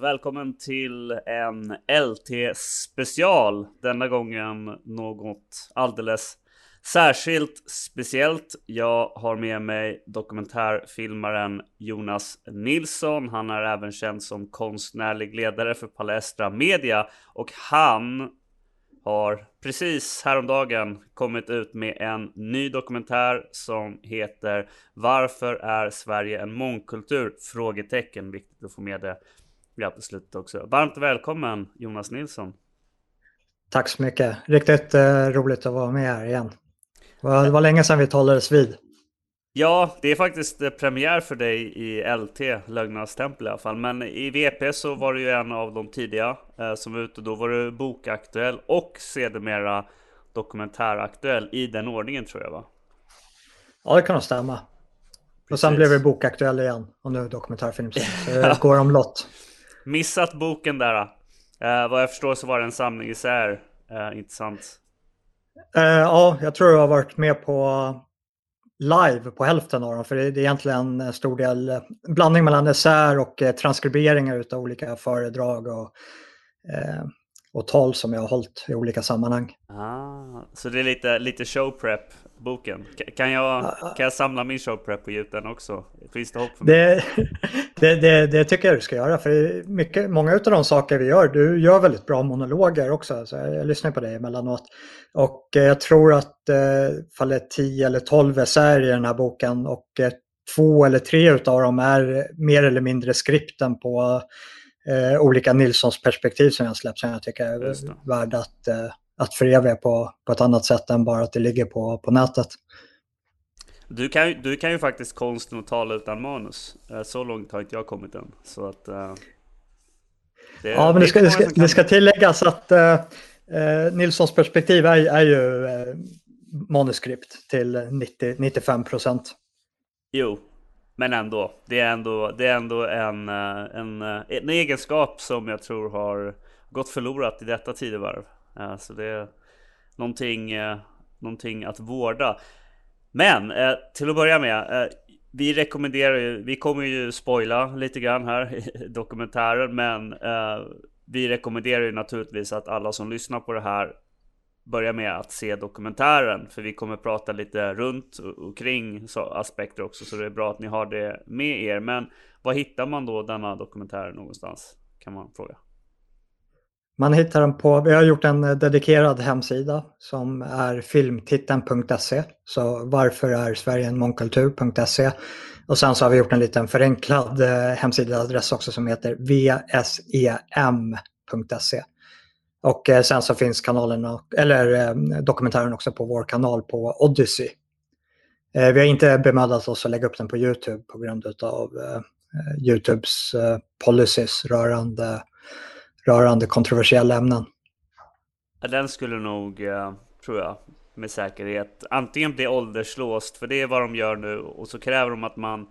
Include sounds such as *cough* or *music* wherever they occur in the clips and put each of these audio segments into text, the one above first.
Välkommen till en LT special. Denna gången något alldeles särskilt speciellt. Jag har med mig dokumentärfilmaren Jonas Nilsson. Han är även känd som konstnärlig ledare för Palestra Media och han har precis häromdagen kommit ut med en ny dokumentär som heter Varför är Sverige en mångkultur? Frågetecken. Viktigt att få med det ja, på slutet också. Varmt välkommen Jonas Nilsson. Tack så mycket. Riktigt eh, roligt att vara med här igen. Det var, det var länge sedan vi talades vid. Ja, det är faktiskt eh, premiär för dig i LT, Lögnernas tempel i alla fall. Men i VP så var du ju en av de tidiga eh, som var ute. Då var du bokaktuell och sedermera dokumentäraktuell i den ordningen tror jag va? Ja, det kan nog stämma. Precis. Och sen blev det bokaktuell igen och nu dokumentärfilm. Så *laughs* det går omlott. Missat boken där. Eh, vad jag förstår så var det en samling isär. Eh, intressant. Eh, ja, jag tror jag har varit med på live på hälften av dem. För det är egentligen en stor del blandning mellan esär och transkriberingar av olika föredrag och, och tal som jag har hållit i olika sammanhang. Ah, så det är lite, lite showprep boken. Kan jag, kan jag samla min showprep och ge ut den också? Finns det hopp för mig? Det, *laughs* det, det, det, tycker jag du ska göra. För mycket, många av de saker vi gör, du gör väldigt bra monologer också. Så jag, jag lyssnar på dig emellanåt. Och eh, jag tror att eh, fallet 10 eller 12 essäer i den här boken och eh, två eller tre av dem är mer eller mindre skripten på eh, olika Nilssons perspektiv som jag släppt som jag tycker är värda att eh, att föreviga på, på ett annat sätt än bara att det ligger på, på nätet. Du kan, du kan ju faktiskt konsten att tala utan manus. Eh, så långt har inte jag kommit än. Så att, uh, det, ja, men det ska, det ska, det ska tilläggas att uh, uh, Nilssons perspektiv är, är ju uh, manuskript till 90, 95 procent. Jo, men ändå. Det är ändå, det är ändå en, en, en egenskap som jag tror har gått förlorat i detta tidevarv. Eh, så det är någonting, eh, någonting att vårda. Men eh, till att börja med. Vi rekommenderar ju, vi kommer ju spoila lite grann här *laughs* i dokumentären men vi rekommenderar ju naturligtvis att alla som lyssnar på det här börjar med att se dokumentären för vi kommer prata lite runt och kring aspekter också så det är bra att ni har det med er. Men var hittar man då denna dokumentär någonstans? Kan man fråga. Man hittar den på, vi har gjort en eh, dedikerad hemsida som är filmtiteln.se. Så varför är Sverige en mångkultur.se. Och sen så har vi gjort en liten förenklad eh, hemsidaadress också som heter vsem.se. Och eh, sen så finns kanalen, eller dokumentären också på vår kanal på Odyssey. Vi har inte bemödat oss att lägga upp den på Youtube på grund av Youtubes policies rörande rörande kontroversiella ämnen. Den skulle nog, eh, tror jag, med säkerhet antingen bli ålderslåst, för det är vad de gör nu, och så kräver de att man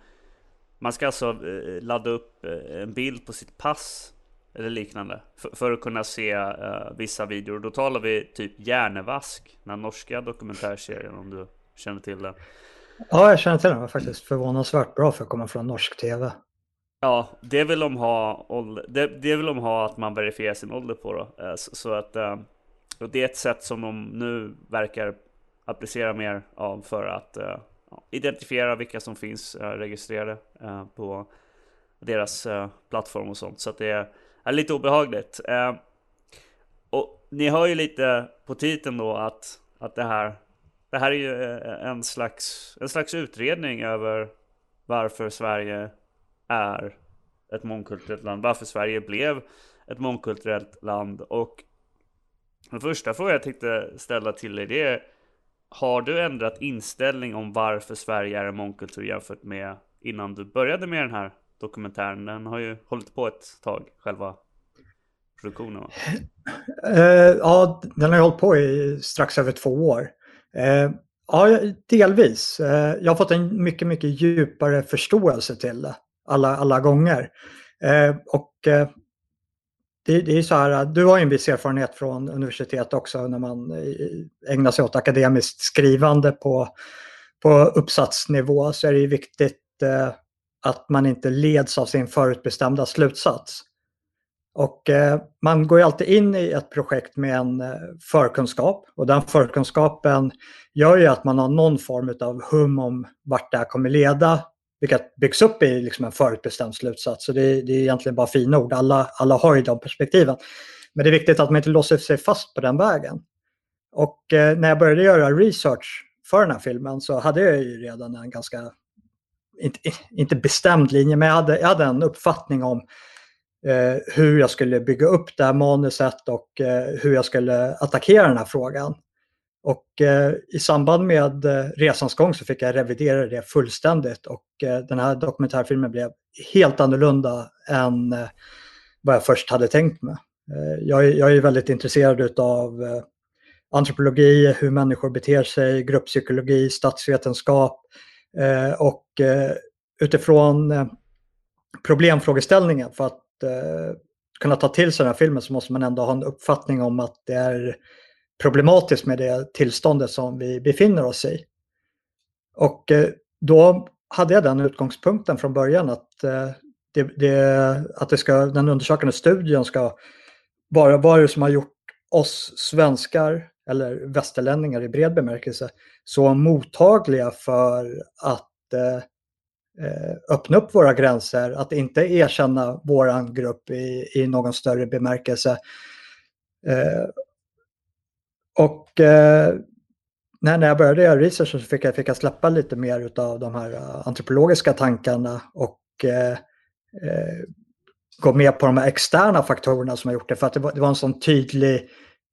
man ska alltså eh, ladda upp eh, en bild på sitt pass eller liknande för, för att kunna se uh, vissa videor. Då talar vi typ Hjärnevask, den norska dokumentärserien om du känner till den. Ja, jag känner till den. Den var faktiskt förvånansvärt bra för att komma från norsk tv. Ja, det vill de ha, det, det vill de ha att man verifierar sin ålder på då. Eh, så, så att eh, och det är ett sätt som de nu verkar applicera mer av för att eh, identifiera vilka som finns registrerade på deras plattform och sånt. Så att det är, är lite obehagligt. och ni hör ju lite på titeln då att, att det här det här är ju en slags, en slags utredning över varför Sverige är ett mångkulturellt land. Varför Sverige blev ett mångkulturellt land. Och den första frågan jag tänkte ställa till dig det är Har du ändrat inställning om varför Sverige är en mångkultur jämfört med innan du började med den här dokumentären? Den har ju hållit på ett tag, själva produktionen. Va? Uh, ja, den har ju hållit på i strax över två år. Uh, ja, delvis. Uh, jag har fått en mycket, mycket djupare förståelse till det alla, alla gånger. Eh, och eh, det, det, är så här, du har ju en viss erfarenhet från universitet också när man eh, ägnar sig åt akademiskt skrivande på, på uppsatsnivå så är det viktigt eh, att man inte leds av sin förutbestämda slutsats. Och eh, man går ju alltid in i ett projekt med en eh, förkunskap och den förkunskapen gör ju att man har någon form av hum om vart det här kommer leda, vilket byggs upp i liksom en förutbestämd slutsats. Så det, det är egentligen bara fina ord, alla, alla har ju de perspektiven. Men det är viktigt att man inte låser sig fast på den vägen. Och eh, när jag började göra research för den här filmen så hade jag ju redan en ganska, inte, inte bestämd linje, men jag hade, jag hade en uppfattning om eh, hur jag skulle bygga upp det här manuset och eh, hur jag skulle attackera den här frågan. Och eh, i samband med eh, resans gång så fick jag revidera det fullständigt och eh, den här dokumentärfilmen blev helt annorlunda än eh, vad jag först hade tänkt mig. Eh, jag är, jag är väldigt intresserad av eh, antropologi, hur människor beter sig, grupppsykologi, statsvetenskap eh, och utifrån problemfrågeställningen för att kunna ta till sig den här filmen så måste man ändå ha en uppfattning om att det är problematiskt med det tillståndet som vi befinner oss i. Och eh, då hade jag den utgångspunkten från början att, eh, det, det, att det ska, den undersökande studien ska vara vad det som har gjort oss svenskar eller västerlänningar i bred bemärkelse så mottagliga för att eh, eh öppna upp våra gränser, att inte erkänna våran grupp i, i någon större bemärkelse. Eh, och eh, när, jag började göra research så fick jag, fick jag släppa lite mer av de här eh, antropologiska tankarna och eh, eh, gå med på de här externa faktorerna som har gjort det. För att det var, det var en sån tydlig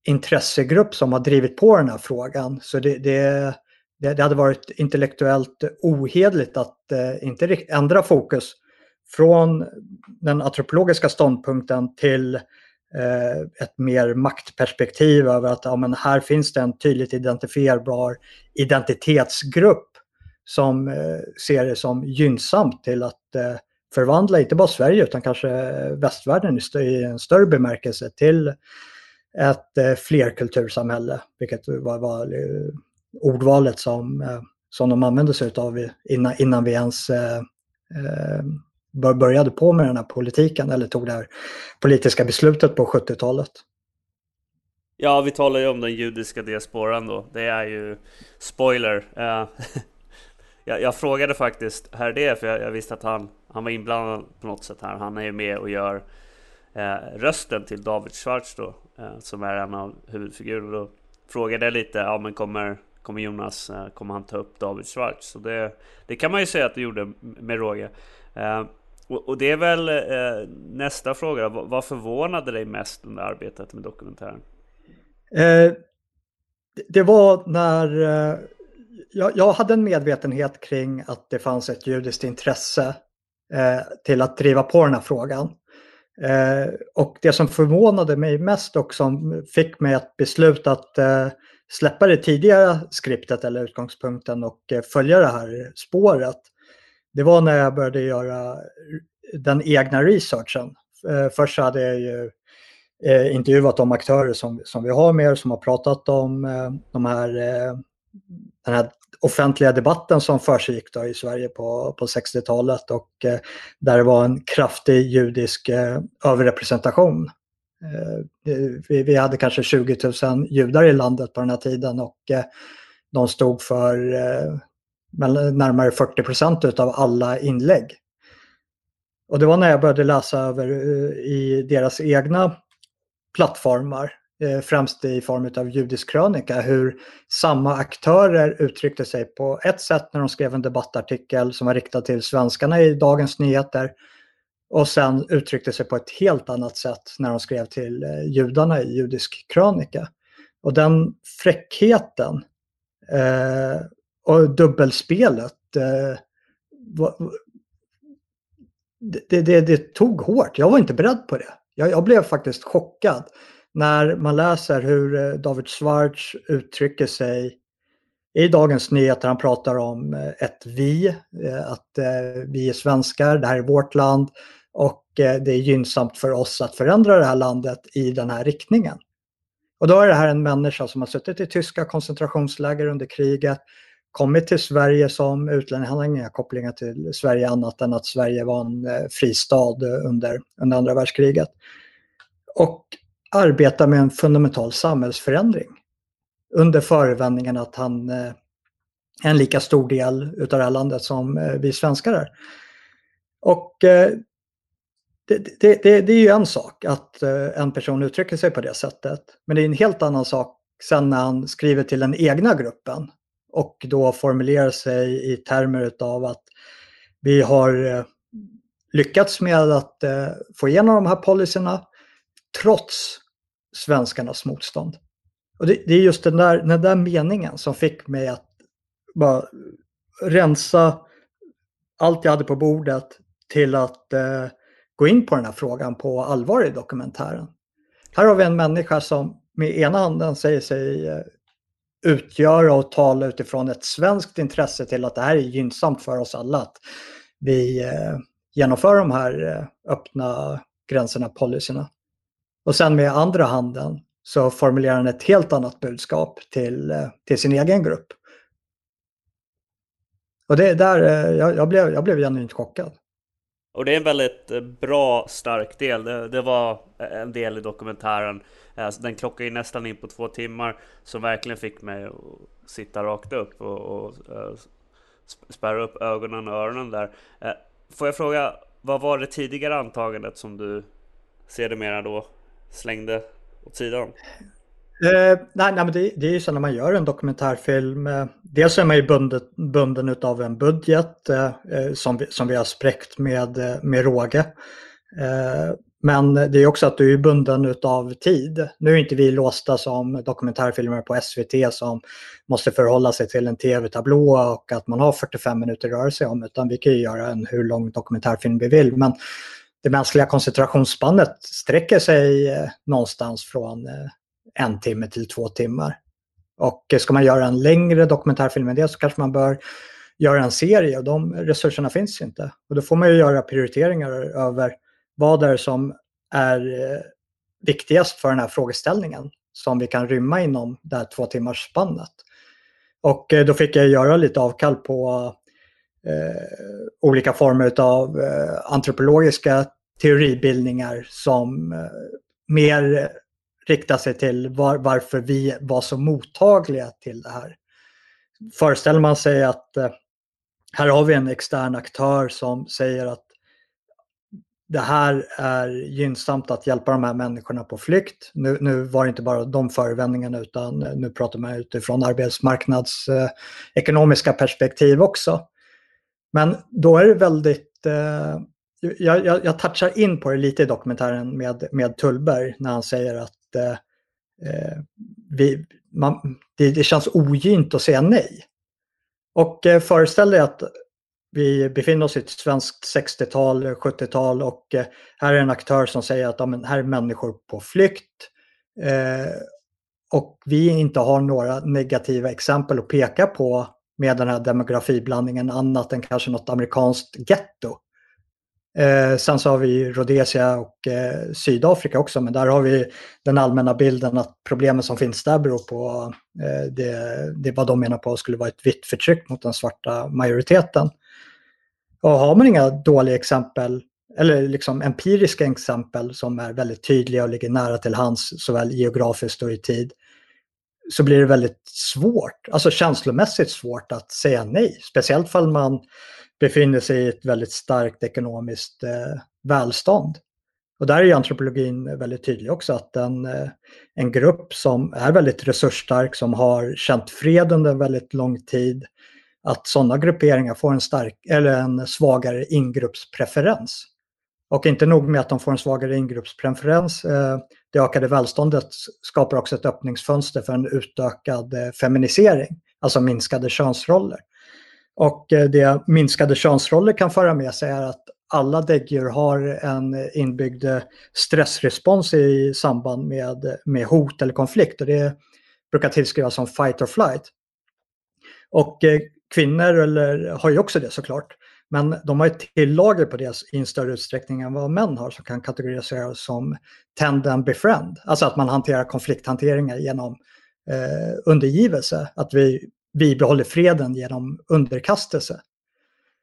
intressegrupp som har drivit på den här frågan. Så det, det, det hade varit intellektuellt ohedligt att eh, inte ändra fokus från den antropologiska ståndpunkten till Eh, Eh, ett mer maktperspektiv över att ja, men här finns det en tydligt identifierbar identitetsgrupp som eh, ser det som gynnsamt till att eh, förvandla inte bara Sverige utan kanske västvärlden i en större bemärkelse till ett eh, flerkultursamhälle, vilket var, var eh, ordvalet som, som de använde sig av innan, innan vi ens började på med den här politiken eller tog det här politiska beslutet på 70-talet. Ja, vi talar ju om den judiska diasporan då. Det är ju spoiler. Uh, *laughs* jag, jag, frågade faktiskt här det, för jag, jag, visste att han, han var inblandad på något sätt här. Han är ju med och gör uh, rösten till David Schwartz då, uh, som är en av huvudfigurerna. Då frågade jag lite, ja men kommer, kommer Jonas, kommer han ta upp David Schwartz? Så det, det kan man ju säga att det gjorde med råge. Och, och det är väl eh, nästa fråga. Vad, vad förvånade dig mest under arbetet med dokumentären? Eh, det var när eh, jag, jag, hade en medvetenhet kring att det fanns ett judiskt intresse eh, till att driva på den här frågan. Eh, och det som förvånade mig mest och som fick mig att besluta att eh, släppa det tidigare skriptet eller utgångspunkten och eh, följa det här spåret det var när jag började göra den egna researchen. Eh, först så hade jag ju eh, intervjuat de aktörer som, som vi har med som har pratat om eh, de här, eh, den här offentliga debatten som försiggick i Sverige på, på 60-talet och eh, där det var en kraftig judisk eh, överrepresentation. Vi, vi hade kanske 20 000 judar i landet på den här tiden och de stod för närmare 40 procent av alla inlägg. Och det var när jag började läsa över eh, i deras egna plattformar, eh, främst i form av judisk krönika, hur samma aktörer uttryckte sig på ett sätt när de skrev en debattartikel som var riktad till svenskarna i Dagens Nyheter och sen uttryckte sig på ett helt annat sätt när de skrev till eh, judarna i judisk krönika. Och den fräckheten eh, och dubbelspelet. Eh, det, det, det, tog hårt. Jag var inte beredd på det. Jag, jag, blev faktiskt chockad när man läser hur eh, David Schwartz uttrycker sig i Dagens Nyheter. Han pratar om eh, ett vi, eh, att vi är svenskar, det här är vårt land och det är gynnsamt för oss att förändra det här landet i den här riktningen. Och då är det här en människa som har suttit i tyska koncentrationsläger under kriget, kommit till Sverige som utlänning. Han har inga kopplingar till Sverige annat än att Sverige var en eh, fristad eh, under, under andra världskriget. och arbetar med en fundamental samhällsförändring under förevändningen att han eh, är en lika stor del utav det här landet som vi svenskar är. Och det, det, det, det, är ju en sak att en person uttrycker sig på det sättet. Men det är en helt annan sak sen när han skriver till den egna gruppen och då formulerar sig i termer utav att vi har eh, lyckats med att eh, få igenom de här policyerna trots svenskarnas motstånd. Och det, det, är just den där, den där meningen som fick mig att bara rensa allt jag hade på bordet till att eh, gå in på den här frågan på allvar i dokumentären. Här har vi en människa som med ena handen säger sig eh, utgöra och tala utifrån ett svenskt intresse till att det här är gynnsamt för oss alla. Att vi eh, genomför de här eh, öppna gränserna, policyerna. Och sen med andra handen så formulerar han ett helt annat budskap till, eh, till sin egen grupp. Och det där, eh, jag, jag, blev, jag blev genuint chockad. Och det är en väldigt eh, bra, stark del. Det, det var en del i dokumentären. Alltså, den klockar ju nästan in på två timmar. Som verkligen fick mig att sitta rakt upp och, och eh, spärra upp ögonen och öronen där. Eh, får jag fråga, vad var det tidigare antagandet som du sedermera då slängde åt sidan? Eh, nej, nej, men det, det är ju så när man gör en dokumentärfilm. Eh, dels är man ju bunden, bunden av en budget eh, som, vi, som vi har spräckt med, med råge. Men det är också att du är bunden av tid. Nu är inte vi låsta som dokumentärfilmer på SVT som måste förhålla sig till en tv-tablå och att man har 45 minuter att röra sig om. Utan vi kan ju göra en hur lång dokumentärfilm vi vill. Men det mänskliga koncentrationsspannet sträcker sig eh, någonstans från eh, en timme till två timmar. Och eh, ska man göra en längre dokumentärfilm än det så kanske man bör göra en serie och de resurserna finns inte. Och då får man ju göra prioriteringar över vad är det som är eh, viktigast för den här frågeställningen som vi kan rymma inom det här två timmars spannet. Och eh, då fick jag göra lite avkall på eh, olika former av eh, antropologiska teoribildningar som eh, mer riktar sig till var, varför vi var så mottagliga till det här. Föreställer man sig att eh, här har vi en extern aktör som säger att det här är gynnsamt att hjälpa de här människorna på flykt. Nu, nu var det inte bara de förevändningarna utan eh, nu pratar man utifrån arbetsmarknadsekonomiska eh, perspektiv också. Men då är det väldigt eh, jag, jag, jag touchar in på det lite i dokumentären med, med Tullberg när han säger att eh, eh, vi, man, det, det, känns ogynt att säga nej. Och eh, föreställ dig att vi befinner oss i ett svenskt 60-tal, 70-tal och eh, här är en aktör som säger att ja, men här är människor på flykt. Eh, och vi inte har några negativa exempel att peka på med den här demografiblandningen annat än kanske något amerikanskt getto. Eh, sen så har vi Rhodesia och eh, Sydafrika också, men där har vi den allmänna bilden att problemen som finns där beror på eh, det, det vad de menar på skulle vara ett vitt förtryck mot den svarta majoriteten. Och har man inga dåliga exempel, eller liksom empiriska exempel som är väldigt tydliga och ligger nära till hands såväl geografiskt och i tid, så blir det väldigt svårt, alltså känslomässigt svårt att säga nej. Speciellt fall man befinner sig i ett väldigt starkt ekonomiskt eh, välstånd. Och där är ju antropologin väldigt tydlig också att en, eh, en grupp som är väldigt resursstark, som har känt fred under väldigt lång tid, att sådana grupperingar får en, stark, eller en svagare ingruppspreferens. Och inte nog med att de får en svagare ingruppspreferens, eh, det ökade välståndet skapar också ett öppningsfönster för en utökad eh, feminisering, alltså minskade könsroller. Och eh, det minskade könsroller kan föra med sig är att alla däggdjur har en inbyggd eh, stressrespons i samband med, med hot eller konflikt. Och det brukar tillskrivas som fight or flight. Och eh, kvinnor eller, har ju också det såklart. Men de har ett tillager på det i en större utsträckning än vad män har som kan kategoriseras som tend and befriend. Alltså att man hanterar konflikthanteringar genom eh, undergivelse. Att vi bibehåller freden genom underkastelse.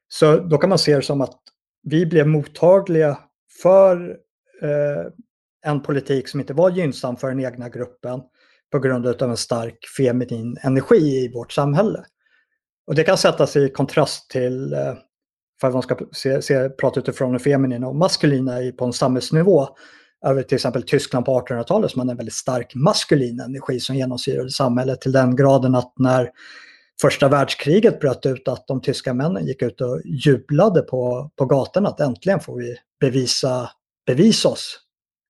Så då kan man se det som att vi blev mottagliga för eh, en politik som inte var gynnsam för den egna gruppen på grund av en stark feminin energi i vårt samhälle. Och det kan sättas i kontrast till, eh, för att man ska se, se, prata utifrån det feminina och maskulina på en samhällsnivå, över till exempel Tyskland på 1800-talet som hade en väldigt stark maskulin energi som genomsyrade samhället till den graden att när första världskriget bröt ut att de tyska männen gick ut och jublade på, på gatorna att äntligen får vi bevisa, bevisa oss.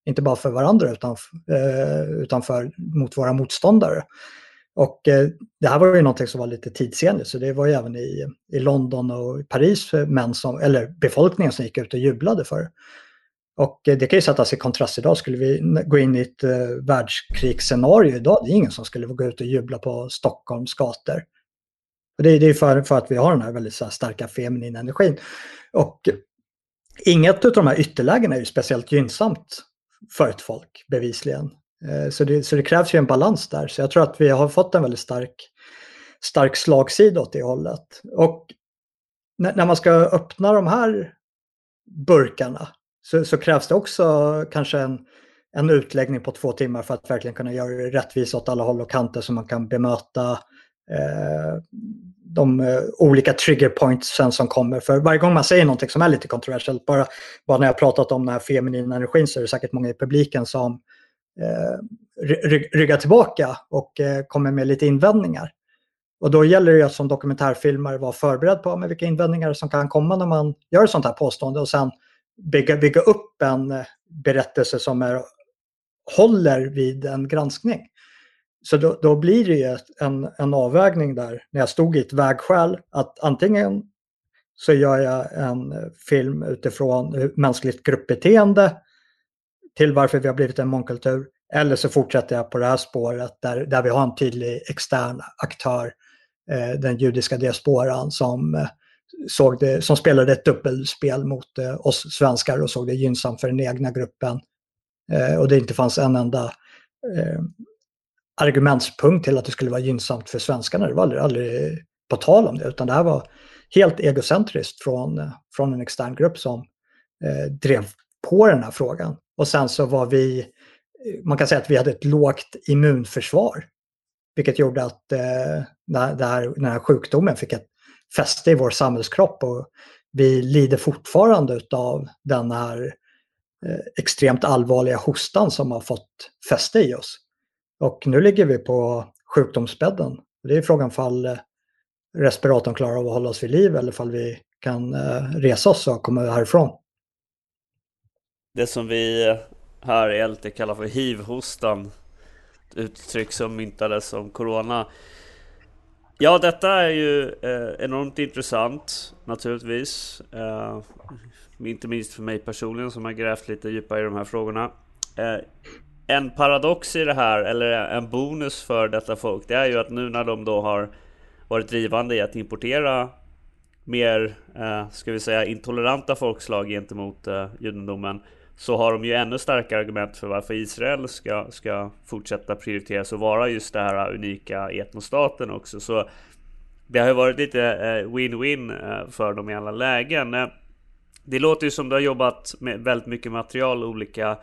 Inte bara för varandra utan, eh, utan för, mot våra motståndare. Och eh, det här var ju någonting som var lite tidsenligt så det var ju även i, i London och Paris män som, eller befolkningen som gick ut och jublade för. Och eh, det kan ju sättas i kontrast idag. Skulle vi gå in i ett eh, världskrigsscenario idag, det är ingen som skulle gå ut och jubla på Stockholms gator. Och det, det är för, för att vi har den här väldigt här, starka feminina energin. Och inget av de här ytterlägena är ju speciellt gynnsamt för ett folk, bevisligen. Eh, så det, så det krävs ju en balans där. Så jag tror att vi har fått en väldigt stark, stark slagsida åt det hållet. Och när, när man ska öppna de här burkarna så, så, krävs det också kanske en, en utläggning på två timmar för att verkligen kunna göra det rättvist åt alla håll och kanter så man kan bemöta eh, de eh, olika triggerpointsen som kommer. För varje gång man säger någonting som är lite kontroversiellt, bara, bara när jag pratat om den här feminina energin så är det säkert många i publiken som Eh, rygga tillbaka och eh, kommer med lite invändningar. Och då gäller det att som dokumentärfilmare vara förberedd på med vilka invändningar som kan komma när man gör ett sånt här påstående och sen bygga, bygga upp en eh, berättelse som är, håller vid en granskning. Så då, då blir det ju en, en avvägning där när jag stod i ett vägskäl att antingen så gör jag en film utifrån mänskligt gruppbeteende till varför vi har blivit en mångkultur. Eller så fortsätter jag på det här spåret där, där vi har en tydlig extern aktör, eh, den judiska diasporan som, eh, såg det, som spelade ett dubbelspel mot eh, oss svenskar och såg det gynnsamt för den egna gruppen. Eh, och det inte fanns en enda eh, argumentspunkt till att det skulle vara gynnsamt för svenskarna. Det var aldrig, aldrig på tal om det, utan det här var helt egocentriskt från, eh, från en extern grupp som eh, drev på den här frågan. Och sen så var vi, man kan säga att vi hade ett lågt immunförsvar. Vilket gjorde att eh, det här, den här sjukdomen fick ett fäste i vår samhällskropp och vi lider fortfarande av den här eh, extremt allvarliga hostan som har fått fäste i oss. Och nu ligger vi på sjukdomsbädden. Det är frågan fall eh, respiratorn klarar av att hålla oss vid liv eller fall vi kan eh, resa oss och komma härifrån. Det som vi här i LT kallar för hiv-hostan, uttryck som myntades som corona. Ja, detta är ju eh, enormt intressant naturligtvis. Eh, inte minst för mig personligen som har grävt lite djupare i de här frågorna. Eh, en paradox i det här, eller en bonus för detta folk, det är ju att nu när de då har varit drivande i att importera mer, eh, ska vi säga, intoleranta folkslag gentemot eh, judendomen så har de ju ännu starkare argument för varför Israel ska, ska fortsätta prioriteras och vara just det här unika etnostaten också. Så det har ju varit lite eh, win-win eh, för dem i alla lägen. Eh, det låter ju som du har jobbat med väldigt mycket material, olika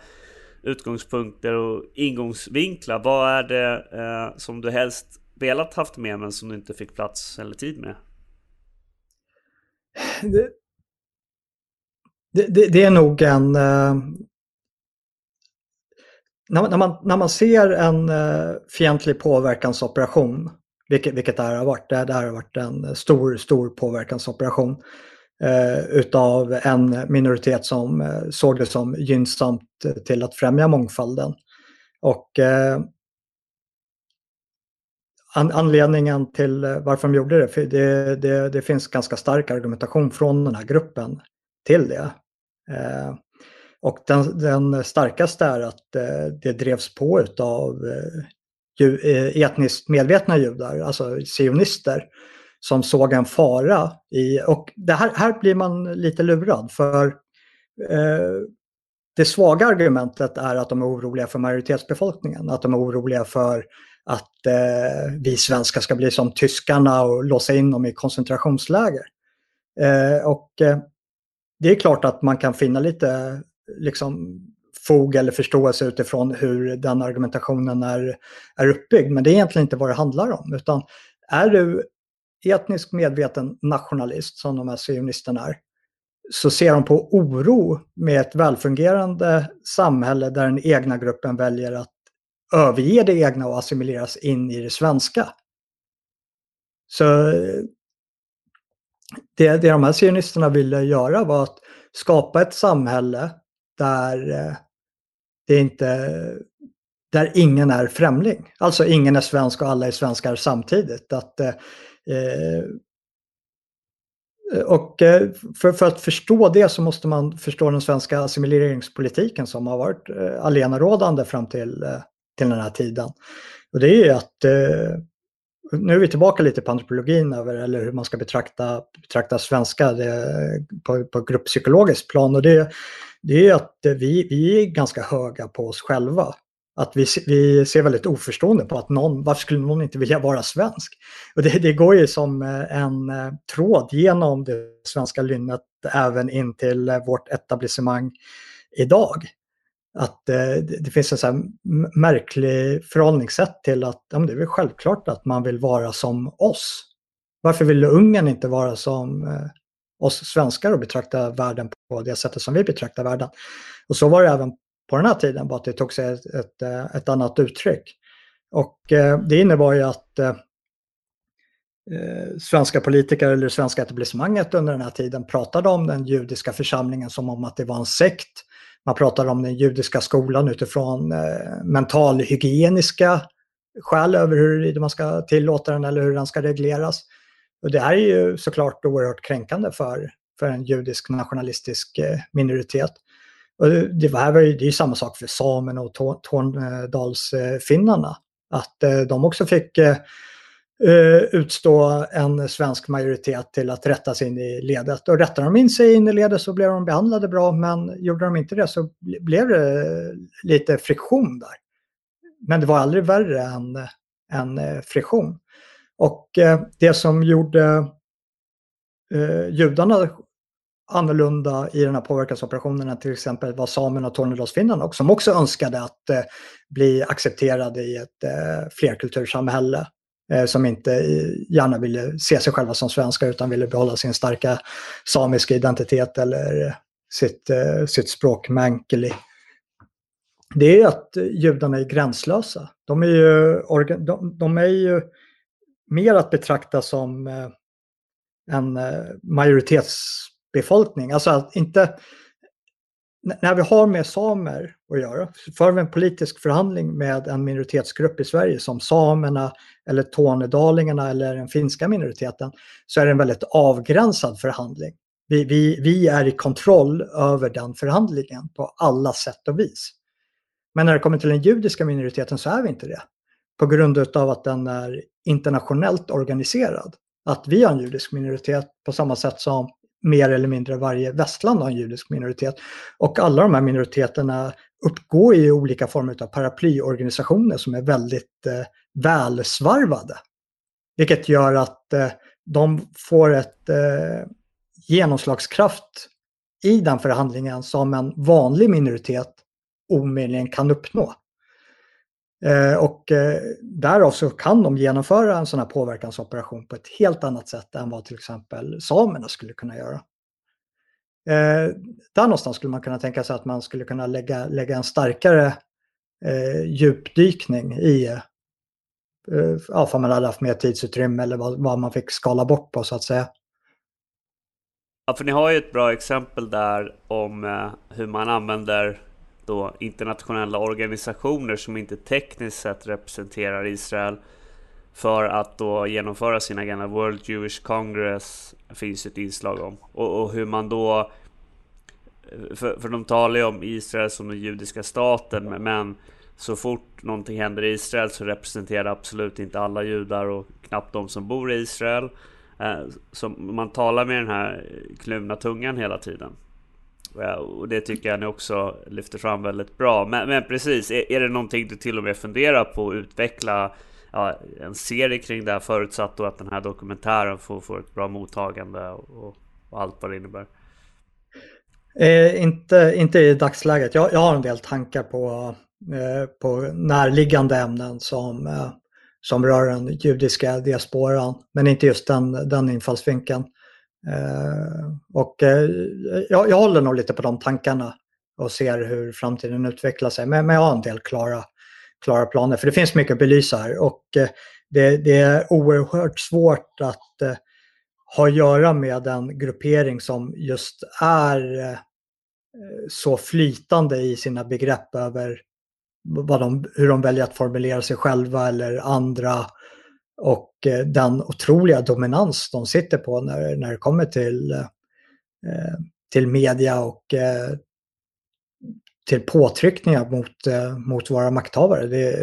utgångspunkter och ingångsvinklar. Vad är det som du helst velat haft med men som du inte fick plats eller tid med? Det, det, det, är nog en... Uh, när, när, man, när man ser en eh, fientlig påverkansoperation, vilket, vilket det här har varit, det, det här har varit en stor, stor påverkansoperation eh, utav en minoritet som såg det som gynnsamt till att främja mångfalden. Och an, anledningen till varför de gjorde det, det, det, det finns ganska stark argumentation från den här gruppen till det. Eh, och den, den, starkaste är att eh, det drevs på av eh, etniskt medvetna judar, alltså sionister, som såg en fara i, och det här, här blir man lite lurad för eh, det svaga argumentet är att de är oroliga för majoritetsbefolkningen, att de är oroliga för att eh, vi svenskar ska bli som tyskarna och låsa in dem i koncentrationsläger. Eh, och det är klart att man kan finna lite liksom, fog eller förståelse utifrån hur den argumentationen är, är uppbyggd. Men det är egentligen inte vad det handlar om. Utan är du etnisk medveten nationalist, som de här sionisterna är, så ser de på oro med ett välfungerande samhälle där den egna gruppen väljer att överge det egna och assimileras in i det svenska. Så det, det de här sionisterna ville göra var att skapa ett samhälle där eh, det inte där ingen är främling. Alltså ingen är svensk och alla är svenskar samtidigt. Att, eh, eh och eh, för, för, att förstå det så måste man förstå den svenska assimileringspolitiken som har varit eh, alenarådande fram till, eh, till den här tiden. Och det är ju att eh, nu är vi tillbaka lite på antropologin över eller hur man ska betrakta, betrakta svenska det, på, på grupppsykologiskt plan. Och det, det är att vi, vi är ganska höga på oss själva. Att vi, vi ser väldigt oförstående på att någon, varför skulle någon inte vilja vara svensk? Och det, det går ju som eh, en eh, tråd genom det svenska lynnet även in till eh, vårt etablissemang idag att eh, det finns en så märklig förhållningssätt till att ja, det är väl självklart att man vill vara som oss. Varför vill Ungern inte vara som eh, oss svenskar och betrakta världen på det sättet som vi betraktar världen? Och så var det även på den här tiden, bara att det tog sig ett, ett, eh, ett annat uttryck. Och eh, det innebar ju att eh, eh svenska politiker eller det svenska etablissemanget under den här tiden pratade om den judiska församlingen som om att det var en sekt man pratar om den judiska skolan utifrån eh, mentalhygieniska skäl över hur man ska tillåta den eller hur den ska regleras. Och det här är ju såklart oerhört kränkande för, för en judisk nationalistisk eh, minoritet. Och det, var, det är ju samma sak för samerna och Tornedalsfinnarna. Eh, eh, att de också fick Eh, utstå en svensk majoritet till att rätta sig in i ledet. Och rättade de in sig in i ledet så blev de behandlade bra, men gjorde de inte det så blev det lite friktion där. Men det var aldrig värre än, än eh, friktion. Och eh, det som gjorde judarna annorlunda i den här påverkansoperationen än till exempel var samerna och tornedalsfinnarna som också önskade att eh, bli accepterade i ett eh, flerkultursamhälle Eh, som inte gärna ville se sig själva som svenskar utan ville behålla sin starka samiska identitet eller eh, sitt, eh, sitt språk meänkieli. Det är att judarna är gränslösa. De är ju, de, de är ju mer att betrakta som en majoritetsbefolkning. Alltså att inte, när vi har med samer att göra, för vi en politisk förhandling med en minoritetsgrupp i Sverige som samerna eller tornedalingarna eller den finska minoriteten så är det en väldigt avgränsad förhandling. Vi, vi, vi är i kontroll över den förhandlingen på alla sätt och vis. Men när det kommer till den judiska minoriteten så är vi inte det. På grund av att den är internationellt organiserad. Att vi har en judisk minoritet på samma sätt som mer eller mindre varje västland har en judisk minoritet. Och alla de här minoriteterna uppgår i olika former av paraplyorganisationer som är väldigt eh, välsvarvade. Vilket gör att eh, de får ett eh, genomslagskraft i den förhandlingen som en vanlig minoritet omöjligen kan uppnå. Eh, och eh, därav så kan de genomföra en sån här påverkansoperation på ett helt annat sätt än vad till exempel samerna skulle kunna göra. Eh, där någonstans skulle man kunna tänka sig att man skulle kunna lägga, lägga en starkare eh, djupdykning i, ja, för man hade haft mer tidsutrymme eller vad, vad man fick skala bort på så att säga. Ja, för ni har ju ett bra exempel där om eh, hur man använder då internationella organisationer som inte tekniskt sett representerar Israel för att då genomföra sin agenda. World Jewish Congress finns ett inslag om. Och, och hur man då... För, för de talar ju om Israel som den judiska staten, men så fort någonting händer i Israel så representerar det absolut inte alla judar och knappt de som bor i Israel. Eh, så man talar med den här kluvna tungan hela tiden. Eh, och det tycker jag ni också lyfter fram väldigt bra. Men, men precis, är, är, det någonting du till och med funderar på att utveckla ja, en serie kring det här förutsatt då att den här dokumentären får, får ett bra mottagande och, och allt vad det innebär? Eh, inte, inte i dagsläget. Jag, jag har en del tankar på, eh, på närliggande ämnen som, eh, som rör den judiska diasporan. Men inte just den, den infallsvinkeln. Eh, och eh, jag, jag håller nog lite på de tankarna och ser hur framtiden utvecklar sig. Men, men jag har en del klara, klara planer. För det finns mycket att belysa här. Och eh, det, det är oerhört svårt att eh, ha att göra med en gruppering som just är eh, så flytande i sina begrepp över vad de, hur de väljer att formulera sig själva eller andra och eh, den otroliga dominans de sitter på när, när det kommer till, eh, till media och eh, till påtryckningar mot, eh, mot våra makthavare. Det,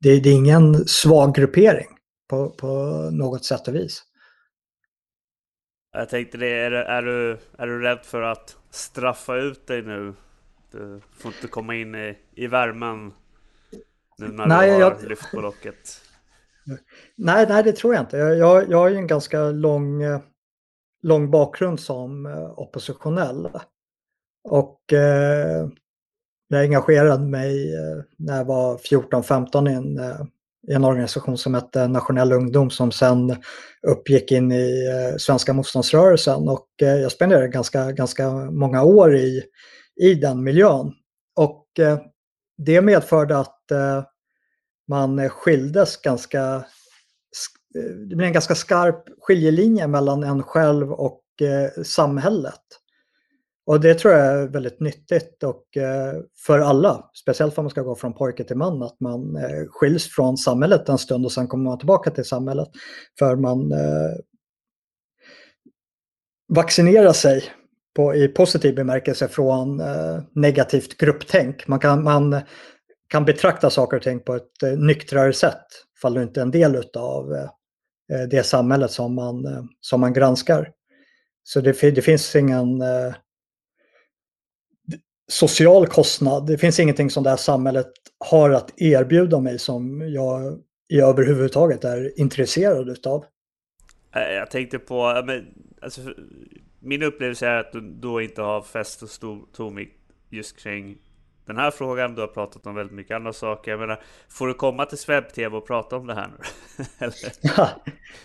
det, det, är ingen svag gruppering på, på något sätt och vis. Jag tänkte det, är, är, du, är du rädd för att straffa ut dig nu? Du får inte komma in i, i värmen nu när nej, du har jag... lyft på locket. Nej, nej, det tror jag inte. Jag, jag har ju en ganska lång, eh, lång bakgrund som eh, oppositionell. Och eh, jag engagerade mig eh, när jag var 14-15 i en, eh, i en organisation som hette Nationell ungdom som sen uppgick in i eh, Svenska motståndsrörelsen och eh, jag spenderade ganska, ganska många år i, i den miljön. Och det medförde att man eh, skildes ganska, eh, det blev en ganska skarp skiljelinje mellan en själv och eh, samhället. Och det tror jag är väldigt nyttigt och eh, för alla, speciellt om man ska gå från pojke till man, att man eh, skiljs från samhället en stund och sen kommer man tillbaka till samhället. För man eh, vaccinerar sig på, i positiv bemärkelse från negativt grupptänk. Man kan, man kan betrakta saker och ting på ett eh, nyktrare sätt, Ifall du inte är en del av eh, eh, det samhället som man, som man granskar. Så det, det finns ingen social kostnad. Det finns ingenting som det här samhället har att erbjuda mig som jag överhuvudtaget är intresserad utav. Jag tänkte på, men, alltså, min upplevelse är att du då inte har fäst och stor tonvikt just kring den här frågan. Du har pratat om väldigt mycket andra saker. Jag menar, får du komma till Swebb-TV och prata om det här nu? *laughs* ja,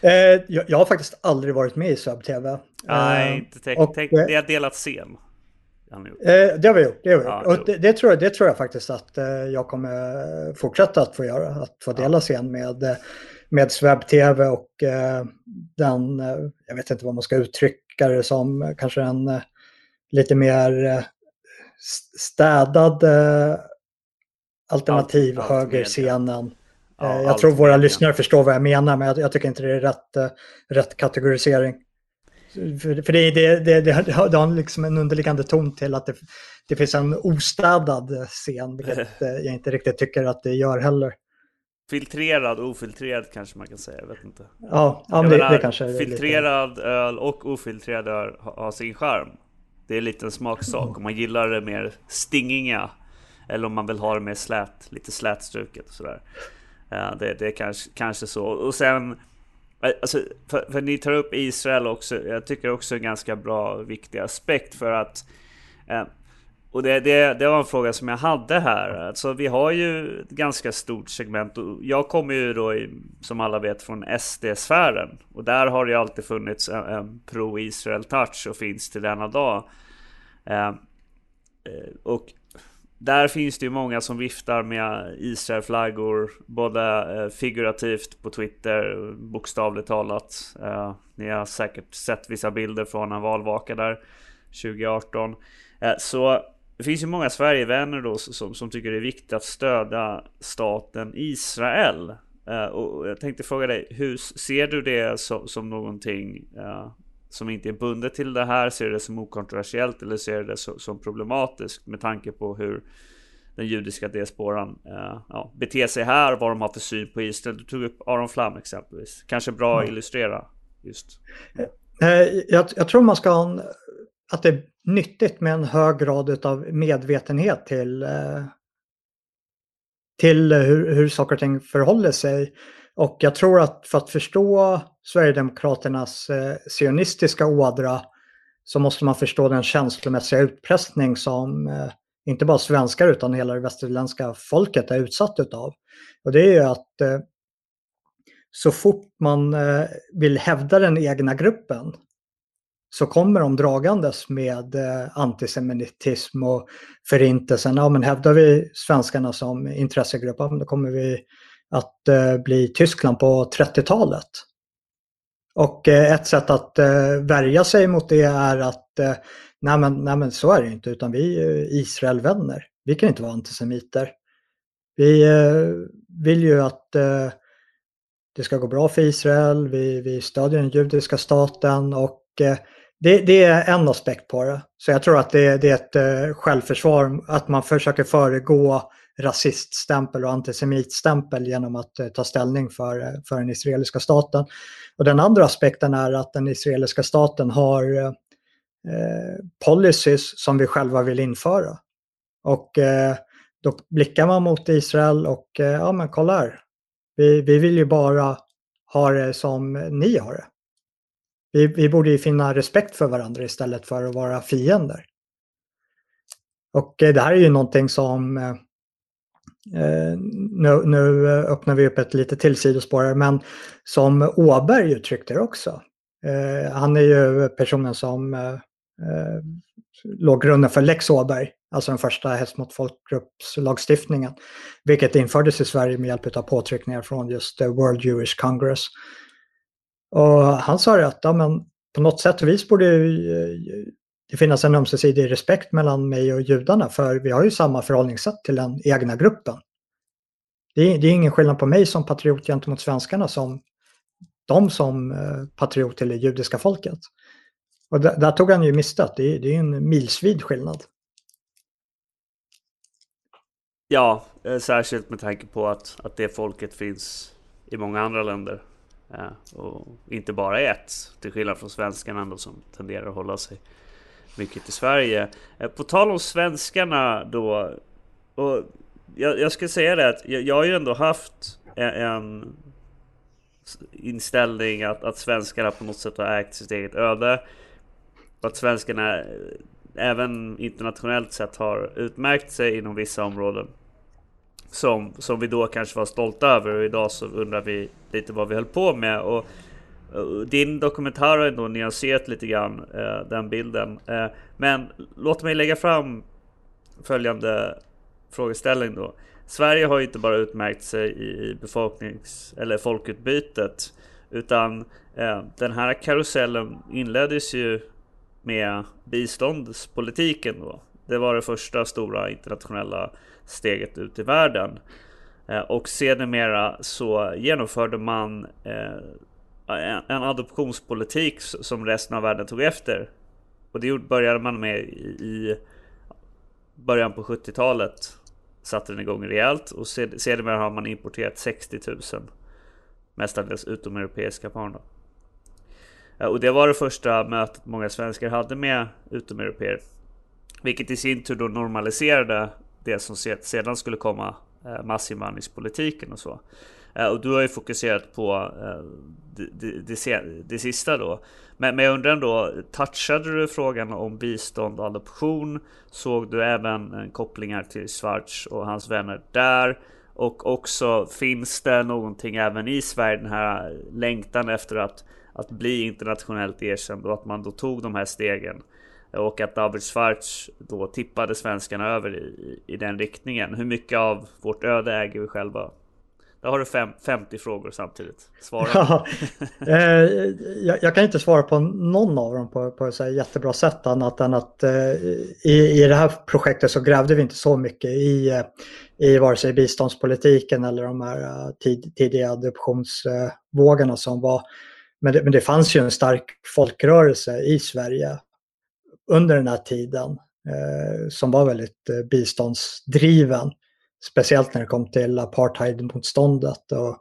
eh, jag, jag, har faktiskt aldrig varit med i Swebb-TV. Nej, eh, inte tänkt. Och, tänk, det har delat scen. Eh, det har vi gjort. Det, har vi gjort. och det, det, tror jag, det tror jag faktiskt att eh, jag kommer fortsätta att få göra. Att få dela scen med, eh, med Swebb TV och eh, den, eh, jag vet inte vad man ska uttrycka det som, kanske en eh, lite mer städad alternativ allt, högerscenen. Ja, jag tror våra lyssnare förstår vad jag menar, men jag, jag tycker inte det är rätt, rätt kategorisering. För, för det, det, det, det, har liksom en underliggande ton till att det, det finns en ostädad scen, vilket *laughs* jag inte riktigt tycker att det gör heller. Filtrerad, ofiltrerad kanske man kan säga, jag vet inte. Ja, ja det, menar, det kanske Filtrerad lite... öl och ofiltrerad öl har sin charm. Det är lite en smaksak om man gillar det mer stingiga eller om man vill ha det mer slät, lite slätstruket och sådär. Ja, det, det är kanske, kanske så. Och sen eh, Alltså, för, för, ni tar upp Israel också. Jag tycker också en ganska bra, viktig aspekt för att eh, och det, det, det, var en fråga som jag hade här. Alltså, vi har ju ett ganska stort segment. Och jag kommer ju då, i, som alla vet, från SD-sfären. Och där har det alltid funnits en, en pro-Israel touch och finns till denna dag. Eh, eh och där finns det ju många som viftar med Israel-flaggor både eh, figurativt på Twitter, bokstavligt talat. Eh, ni har säkert sett vissa bilder från en valvaka där 2018. Eh, så det finns ju många Sverigevänner då som, som tycker det är viktigt att stödja staten Israel. Och jag tänkte fråga dig, hur ser du det som, som någonting som inte är bundet till det här? Ser du det som okontroversiellt eller ser du det som problematiskt med tanke på hur den judiska diasporan uh, ja, beter sig här, vad de har för syn på Israel. Du tog upp Aron Flam exempelvis. Kanske bra att illustrera just. Jag, jag, tror man ska ha en, att det nyttigt med en hög grad av medvetenhet till, eh, till eh, hur, hur saker och ting förhåller sig. Och jag tror att för att förstå Sverigedemokraternas eh, sionistiska ådra så måste man förstå den känslomässiga utpressning som eh, inte bara svenskar utan hela det västerländska folket är utsatt utav. Och det är ju att eh, så fort man eh, vill hävda den egna gruppen så kommer de dragandes med eh, antisemitism och förintelsen. Ja, men hävdar vi svenskarna som intressegrupp, då kommer vi att eh, bli Tyskland på 30-talet. Och eh, ett sätt att värja sig mot det är att nej, men, nej men så är det inte, utan vi är Israelvänner. Vi kan inte vara antisemiter. Vi vill ju att det ska gå bra för Israel, vi, vi stödjer den judiska staten och det, det, är en aspekt på det. Så jag tror att det, det är ett eh, självförsvar, att man försöker föregå rasiststämpel och antisemitstämpel genom att eh, ta ställning för, eh, för den israeliska staten. Och den andra aspekten är att den israeliska staten har eh, eh, policies som vi själva vill införa. Och eh, då blickar man mot Israel och eh, ja men kolla här. Vi, vi vill ju bara ha det som ni har det. Vi, vi borde ju finna respekt för varandra istället för att vara fiender. Och eh, det här är ju någonting som eh, eh, nu, nu, öppnar vi upp ett lite till sidospår här, men som Åberg uttryckte det också. Eh, han är ju personen som eh, eh låg grunden för Lex Åberg, alltså den första hets mot folkgruppslagstiftningen, vilket infördes i Sverige med hjälp av påtryckningar från just World Jewish Congress. Och han sa det att ja, men på något sätt och vis borde det finnas en ömsesidig respekt mellan mig och judarna för vi har ju samma förhållningssätt till den egna gruppen. Det är, det är ingen skillnad på mig som patriot gentemot svenskarna som de som eh, patriot till det judiska folket. Och där, där tog han ju miste att det, det är en milsvid skillnad. Ja, eh, särskilt med tanke på att, att det folket finns i många andra länder. Eh, och inte bara i ett, till skillnad från svenskarna ändå som tenderar att hålla sig mycket i Sverige. Eh, på tal om svenskarna då. Och jag, jag ska säga det att jag, jag har ju ändå haft e, en, en inställning att, att svenskarna på något sätt har ägt sitt eget öde. Och att svenskarna eh, även internationellt sett har utmärkt sig inom vissa områden. Som, som vi då kanske var stolta över och idag så undrar vi lite vad vi höll på med. Och eh, din dokumentär har ändå nyanserat lite grann eh, den bilden. Eh, men låt mig lägga fram följande frågeställning då. Sverige har ju inte bara utmärkt sig i befolknings eller folkutbytet utan eh, den här karusellen inleddes ju med biståndspolitiken då. Det var det första stora internationella steget ut i världen. Eh, och sedermera så genomförde man eh, en adoptionspolitik som resten av världen tog efter. Och det började man med i början på 70-talet. Satte den igång rejält och sedermera har man importerat 60 000 mestadels utomeuropeiska barn. Eh, och det var det första mötet många svenskar hade med utomeuropeer. Vilket i sin tur då normaliserade det som sedan skulle komma, eh, massinvandringspolitiken och så. Eh, och du har ju fokuserat på eh, det, det, det, sista då. Men, men jag undrar ändå, touchade du frågan om bistånd och adoption? Såg du även kopplingar till Schwarz och hans vänner där? Och också finns det någonting även i Sverige, den här längtan efter att, att bli internationellt erkänd och att man då tog de här stegen? Och att David Schwarz då tippade svenskarna över i, i den riktningen. Hur mycket av vårt öde äger vi själva? Då har du fem, 50 frågor samtidigt. Svara. *laughs* Ja, eh, jag, jag, kan inte svara på någon av dem på, på ett så jättebra sätt annat än att eh, i, i det här projektet så grävde vi inte så mycket i, eh, i vare sig biståndspolitiken eller de här eh, tid, tidiga adoptionsvågorna som var. Men det, men det fanns ju en stark folkrörelse i Sverige under den här tiden eh, som var väldigt eh, biståndsdriven. Speciellt när det kom till apartheidmotståndet och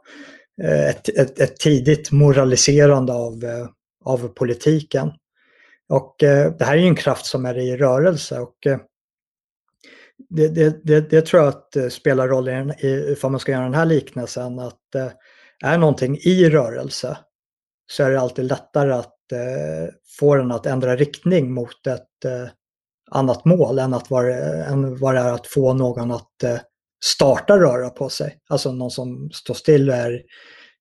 eh, ett, ett, ett, tidigt moraliserande av, eh, av politiken. Och eh, det här är ju en kraft som är i rörelse och det, det, det, det tror jag att spelar roll i, ifall man ska göra den här liknelsen att är någonting i rörelse så är det alltid lättare att Eh, få den att ändra riktning mot ett eh, annat mål än, att vara, än vad det är att få någon att eh, starta röra på sig. Alltså någon som står still och är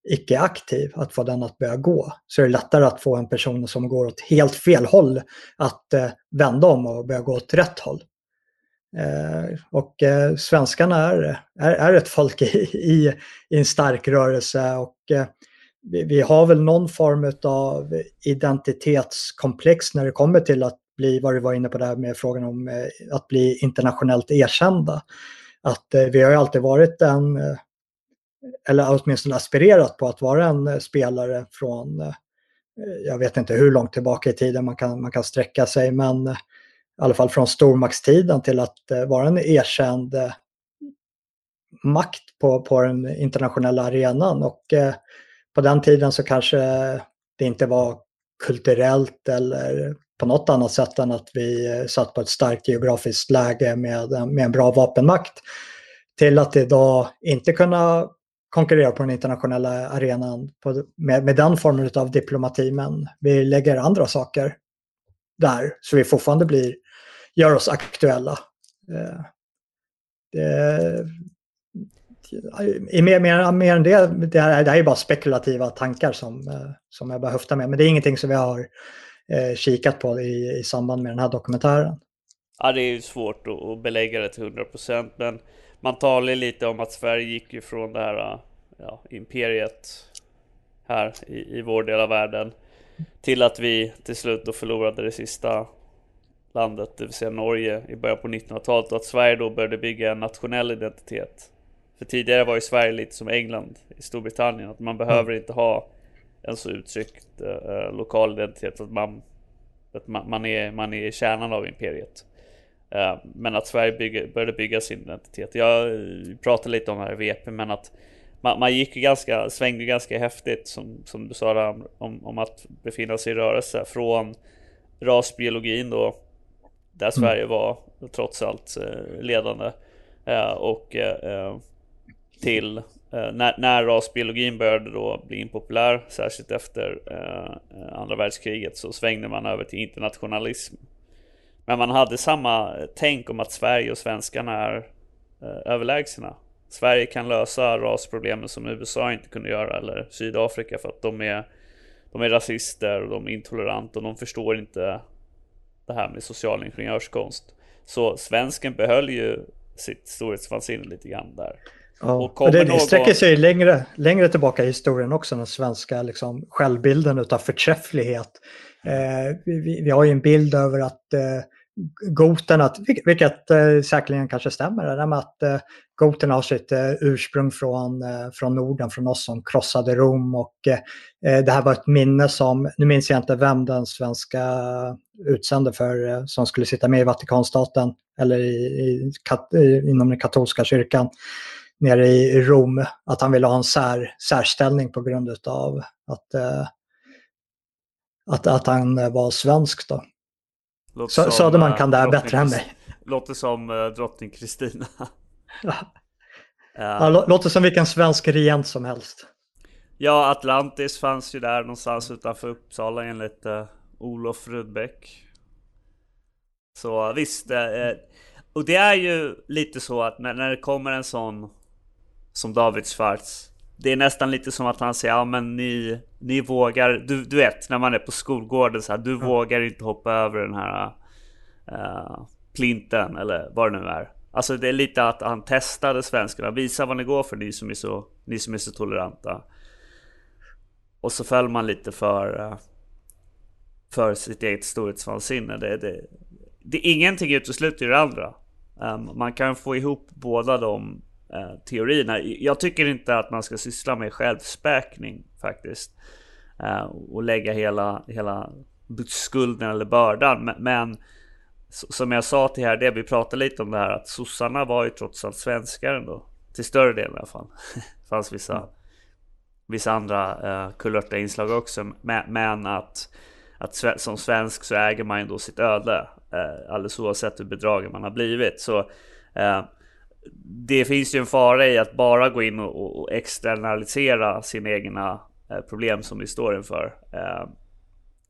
icke-aktiv, att få den att börja gå. Så är det lättare att få en person som går åt helt fel håll att eh, vända om och börja gå åt rätt håll. Eh, och eh, svenskarna är, är, är, ett folk i, i, i en stark rörelse och eh, vi, vi, har väl någon form av identitetskomplex när det kommer till att bli, vad du var inne på där med frågan om eh, att bli internationellt erkända. Att eh, vi har ju alltid varit en eh, eller åtminstone aspirerat på att vara en eh, spelare från, eh, jag vet inte hur långt tillbaka i tiden man kan, man kan sträcka sig, men i alla fall från stormaktstiden till att vara en erkänd makt på, på den internationella arenan. Och på den tiden så kanske det inte var kulturellt eller på något annat sätt än att vi eh, satt på ett starkt geografiskt läge med, eh, med en bra vapenmakt. Till att idag inte kunna konkurrera på den internationella arenan på, med, med den formen av diplomati, men vi lägger andra saker där så vi fortfarande blir, gör oss aktuella. Eh, det, mer, mer, mer än det, det här, det här är bara spekulativa tankar som, eh, som jag bara höftar med, men det är ingenting som vi har eh, kikat på i, i samband med den här dokumentären. Ja, det är ju svårt att belägga det till 100% men man talar lite om att Sverige gick ju från det här ja, imperiet här i, i vår del av världen till att vi till slut då förlorade det sista landet, det vill säga Norge i början på 1900-talet och att Sverige då började bygga en nationell identitet. För tidigare var ju Sverige lite som England i Storbritannien, att man behöver mm. inte ha en så uttryckt uh, lokal identitet att man, att man, man, är, man är kärnan av imperiet. Eh, men att Sverige bygger, började bygga sin identitet. Jag pratade lite om det här i VP, men att man, man gick ganska, svängde ganska häftigt som, som du sa där, om, om att befinna sig i rörelse från rasbiologin då, där mm. Sverige var trots allt eh, ledande eh, och till eh, när, när rasbiologin började då bli impopulär, särskilt efter eh, eh, andra världskriget, så svängde man över till internationalism. Men man hade samma tänk om att Sverige och svenskarna är eh, överlägsna. Sverige kan lösa rasproblemen som USA inte kunde göra, eller Sydafrika, för att de är, de är rasister och de är intoleranta och de förstår inte det här med social ingenjörskonst. Så svensken behöll ju sitt storhetsvansinne lite grann där. Ja, och det, någon... sträcker sig längre, längre tillbaka i historien också, den svenska liksom, självbilden av förträfflighet. Eh, vi, vi, har ju en bild över att eh, goterna, vilket eh, säkerligen kanske stämmer, det där med att eh, goterna har sitt eh, ursprung från, eh, från Norden, från oss som krossade Rom och eh, det här var ett minne som, nu minns jag inte vem den svenska utsände för, eh, som skulle sitta med i Vatikanstaten eller i, i, kat, inom den katolska kyrkan nere i Rom, att han ville ha en sär, särställning på grund av att, eh, att, att han var svensk. Då. Så, Söderman kan det här bättre än mig. *laughs* Låter som uh, drottning Kristina. *laughs* ja. ja, låter som vilken svensk regent som helst. Ja, Atlantis fanns ju där någonstans utanför Uppsala enligt uh, Olof Rudbeck. Så visst, uh, och det är ju lite så att när, när det kommer en sån som David Schwarz. Det är nästan lite som att han säger, ja men ni, ni vågar, du, du vet när man är på skolgården så här, du mm. vågar inte hoppa över den här uh, plinten eller vad det nu är. Alltså det är lite att han testade svenskarna, visa vad ni går för ni som är så, ni som är så toleranta. Och så föll man lite för, uh, för sitt eget storhetsvansinne. Det, det, det, ingenting utesluter det andra. Um, man kan få ihop båda de teorierna. Jag tycker inte att man ska syssla med självspäkning faktiskt. Eh, och lägga hela, hela skulden eller bördan. Men, som jag sa till här, det vi pratade lite om det här att sossarna var ju trots allt svenskar ändå. Till större delen i alla fall. det *laughs* fanns vissa, mm. vissa andra eh, kulörta inslag också. Men, men att, att som svensk så äger man ju då sitt öde. Eh, alldeles oavsett hur bedragen man har blivit. Så eh, det finns ju en fara i att bara gå in och, och externalisera sina egna eh, problem som vi står inför. Eh,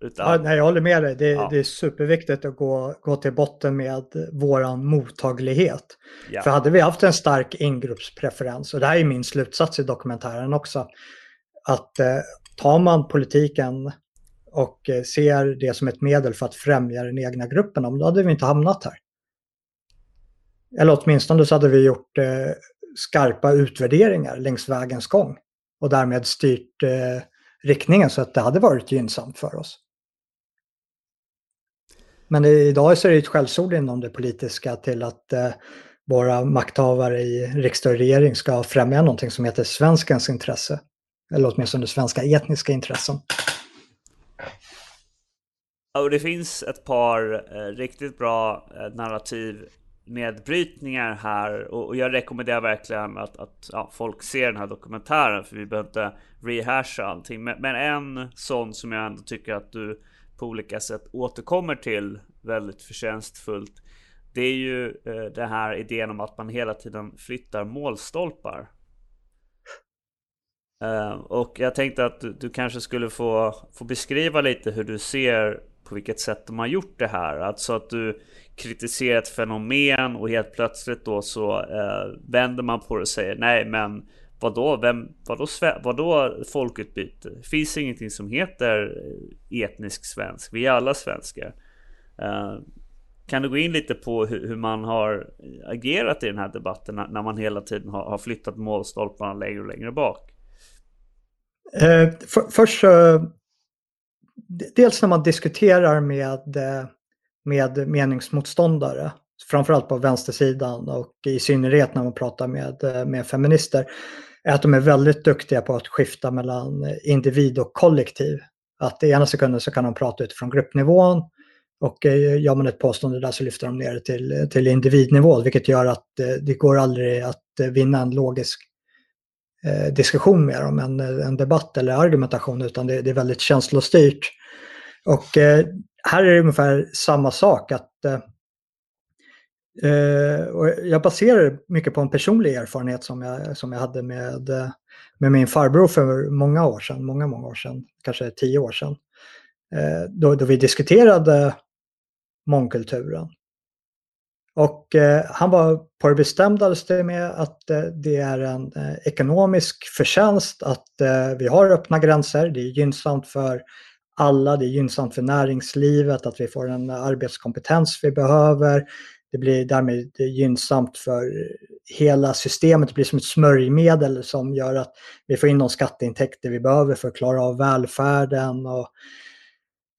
Utan, ja, nej, jag håller med dig. Det, ja. det, är superviktigt att gå, gå till botten med våran mottaglighet. Ja. För hade vi haft en stark ingruppspreferens, och det här är min slutsats i dokumentären också, att eh, tar man politiken och eh, ser det som ett medel för att främja den egna gruppen, då hade vi inte hamnat här. Eller åtminstone så hade vi gjort eh, skarpa utvärderingar längs vägens gång och därmed styrt eh, riktningen så att det hade varit gynnsamt för oss. Men idag så är det ett skällsord inom det politiska till att eh, våra makthavare i riksdag och regering ska främja någonting som heter svenskens intresse. Eller åtminstone svenska etniska intressen. Ja, och det finns ett par eh, riktigt bra eh, narrativ nedbrytningar här och, och jag rekommenderar verkligen att, att ja, folk ser den här dokumentären för vi behöver inte rehasha allting. Men, men en sån som jag ändå tycker att du på olika sätt återkommer till väldigt förtjänstfullt. Det är ju eh, den här idén om att man hela tiden flyttar målstolpar. Eh, och jag tänkte att du, du, kanske skulle få, få beskriva lite hur du ser på vilket sätt de har gjort det här. Alltså att du kritisera ett fenomen och helt plötsligt då så eh, vänder man på det och säger nej men Vadå, vem, vadå, vadå folkutbyte? Det finns ingenting som heter eh, etnisk svensk. Vi är alla svenskar. Eh, kan du gå in lite på hur, hur, man har agerat i den här debatten när man hela tiden har, har flyttat målstolparna längre och längre bak? Eh, för, först eh, dels när man diskuterar med, eh, med meningsmotståndare, framförallt på vänstersidan och i synnerhet när man pratar med, eh, med feminister, är att de är väldigt duktiga på att skifta mellan individ och kollektiv. Att i ena sekunden så kan de prata utifrån gruppnivån och eh, gör man ett påstående där så lyfter de ner det till, eh, till individnivå, vilket gör att det går aldrig att vinna en logisk eh, diskussion med dem, en, en debatt eller argumentation, utan det, det är väldigt känslostyrt. Och eh, här är det ungefär samma sak. att eh, eh, och Jag baserar mycket på en personlig erfarenhet som jag, som jag hade med, med min farbror för många år sedan, många, många år sedan, kanske tio år sedan. Eh, då, då vi diskuterade mångkulturen. Och eh, han var på det bestämdaste med att eh, det är en eh, ekonomisk förtjänst att eh, vi har öppna gränser. Det är gynnsamt för alla, det är gynnsamt för näringslivet att vi får den arbetskompetens vi behöver. Det blir därmed gynnsamt för hela systemet. Det blir som ett smörjmedel som gör att vi får in de skatteintäkter vi behöver för att klara av välfärden. Och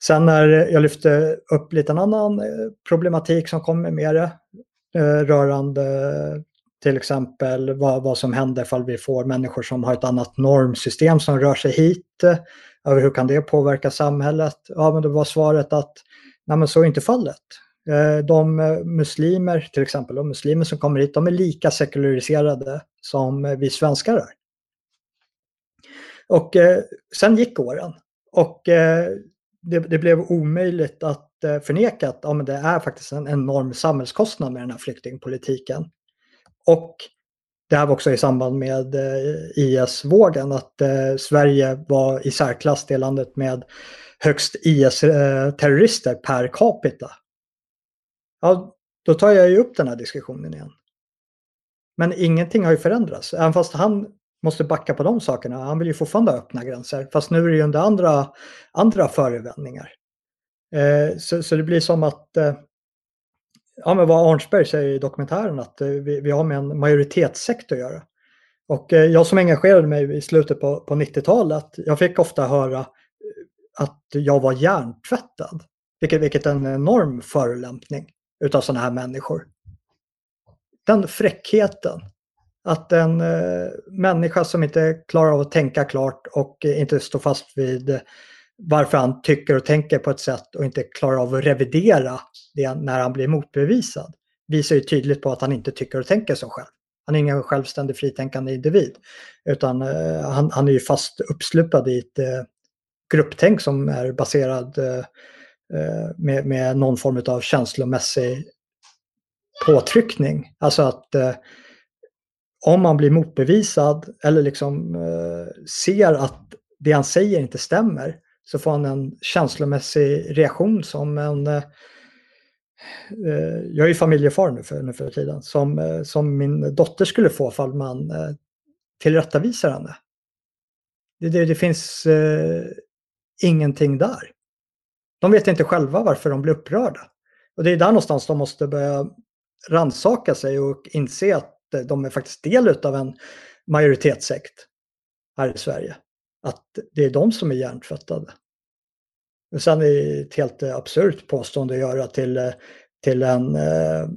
Sen när jag lyfte upp lite en annan eh, problematik som kommer med det eh, rörande till exempel vad, vad som händer ifall vi får människor som har ett annat normsystem som rör sig hit. Över hur kan det påverka samhället? Ja, men då var svaret att nej, men så är inte fallet. Eh, de eh, muslimer, till exempel, de muslimer som kommer hit, de är lika sekulariserade som eh, vi svenskar är. Och eh, sen gick åren. Och eh, det, det, blev omöjligt att eh, förneka att ja, men det är faktiskt en enorm samhällskostnad med den här flyktingpolitiken. Och det här var också i samband med eh, IS-vågen, att eh, Sverige var i särklass det landet med högst IS-terrorister eh, per capita. Ja, då tar jag ju upp den här diskussionen igen. Men ingenting har ju förändrats. Även fast han måste backa på de sakerna. Han vill ju fortfarande ha öppna gränser. Fast nu är det ju under andra, andra förevändningar. Eh, så, så, det blir som att, eh, ja men vad Arnsberg säger i dokumentären, att eh, vi, vi, har med en majoritetssektor att göra. Och eh, jag som engagerade mig i slutet på, på 90-talet, jag fick ofta höra eh, att jag var hjärntvättad. Vilket, vilket är en enorm förolämpning utav sådana här människor. Den fräckheten att en eh, människa som inte klarar av att tänka klart och eh, inte står fast vid varför han tycker och tänker på ett sätt och inte klarar av att revidera det när han blir motbevisad visar ju tydligt på att han inte tycker och tänker så själv. Han är ingen självständig fritänkande individ utan eh, han, han, är ju fast uppslupad i ett eh, grupptänk som är baserad eh, eh med, med någon form av känslomässig påtryckning. Alltså att eh, om man blir motbevisad eller liksom eh, ser att det han säger inte stämmer, så får han en känslomässig reaktion som en... Eh, eh, jag är ju familjefar nu för, nu för tiden. Som, eh, som min dotter skulle få fall man eh, tillrättavisar henne. Det, det, det finns eh, ingenting där. De vet inte själva varför de blir upprörda. Och det är där någonstans de måste börja ransaka sig och inse att eh, de är faktiskt del av en majoritetssekt här i Sverige. Att det är de som är hjärntvättade. Och sen är det ett helt eh, absurt påstående att göra till, eh, till en eh,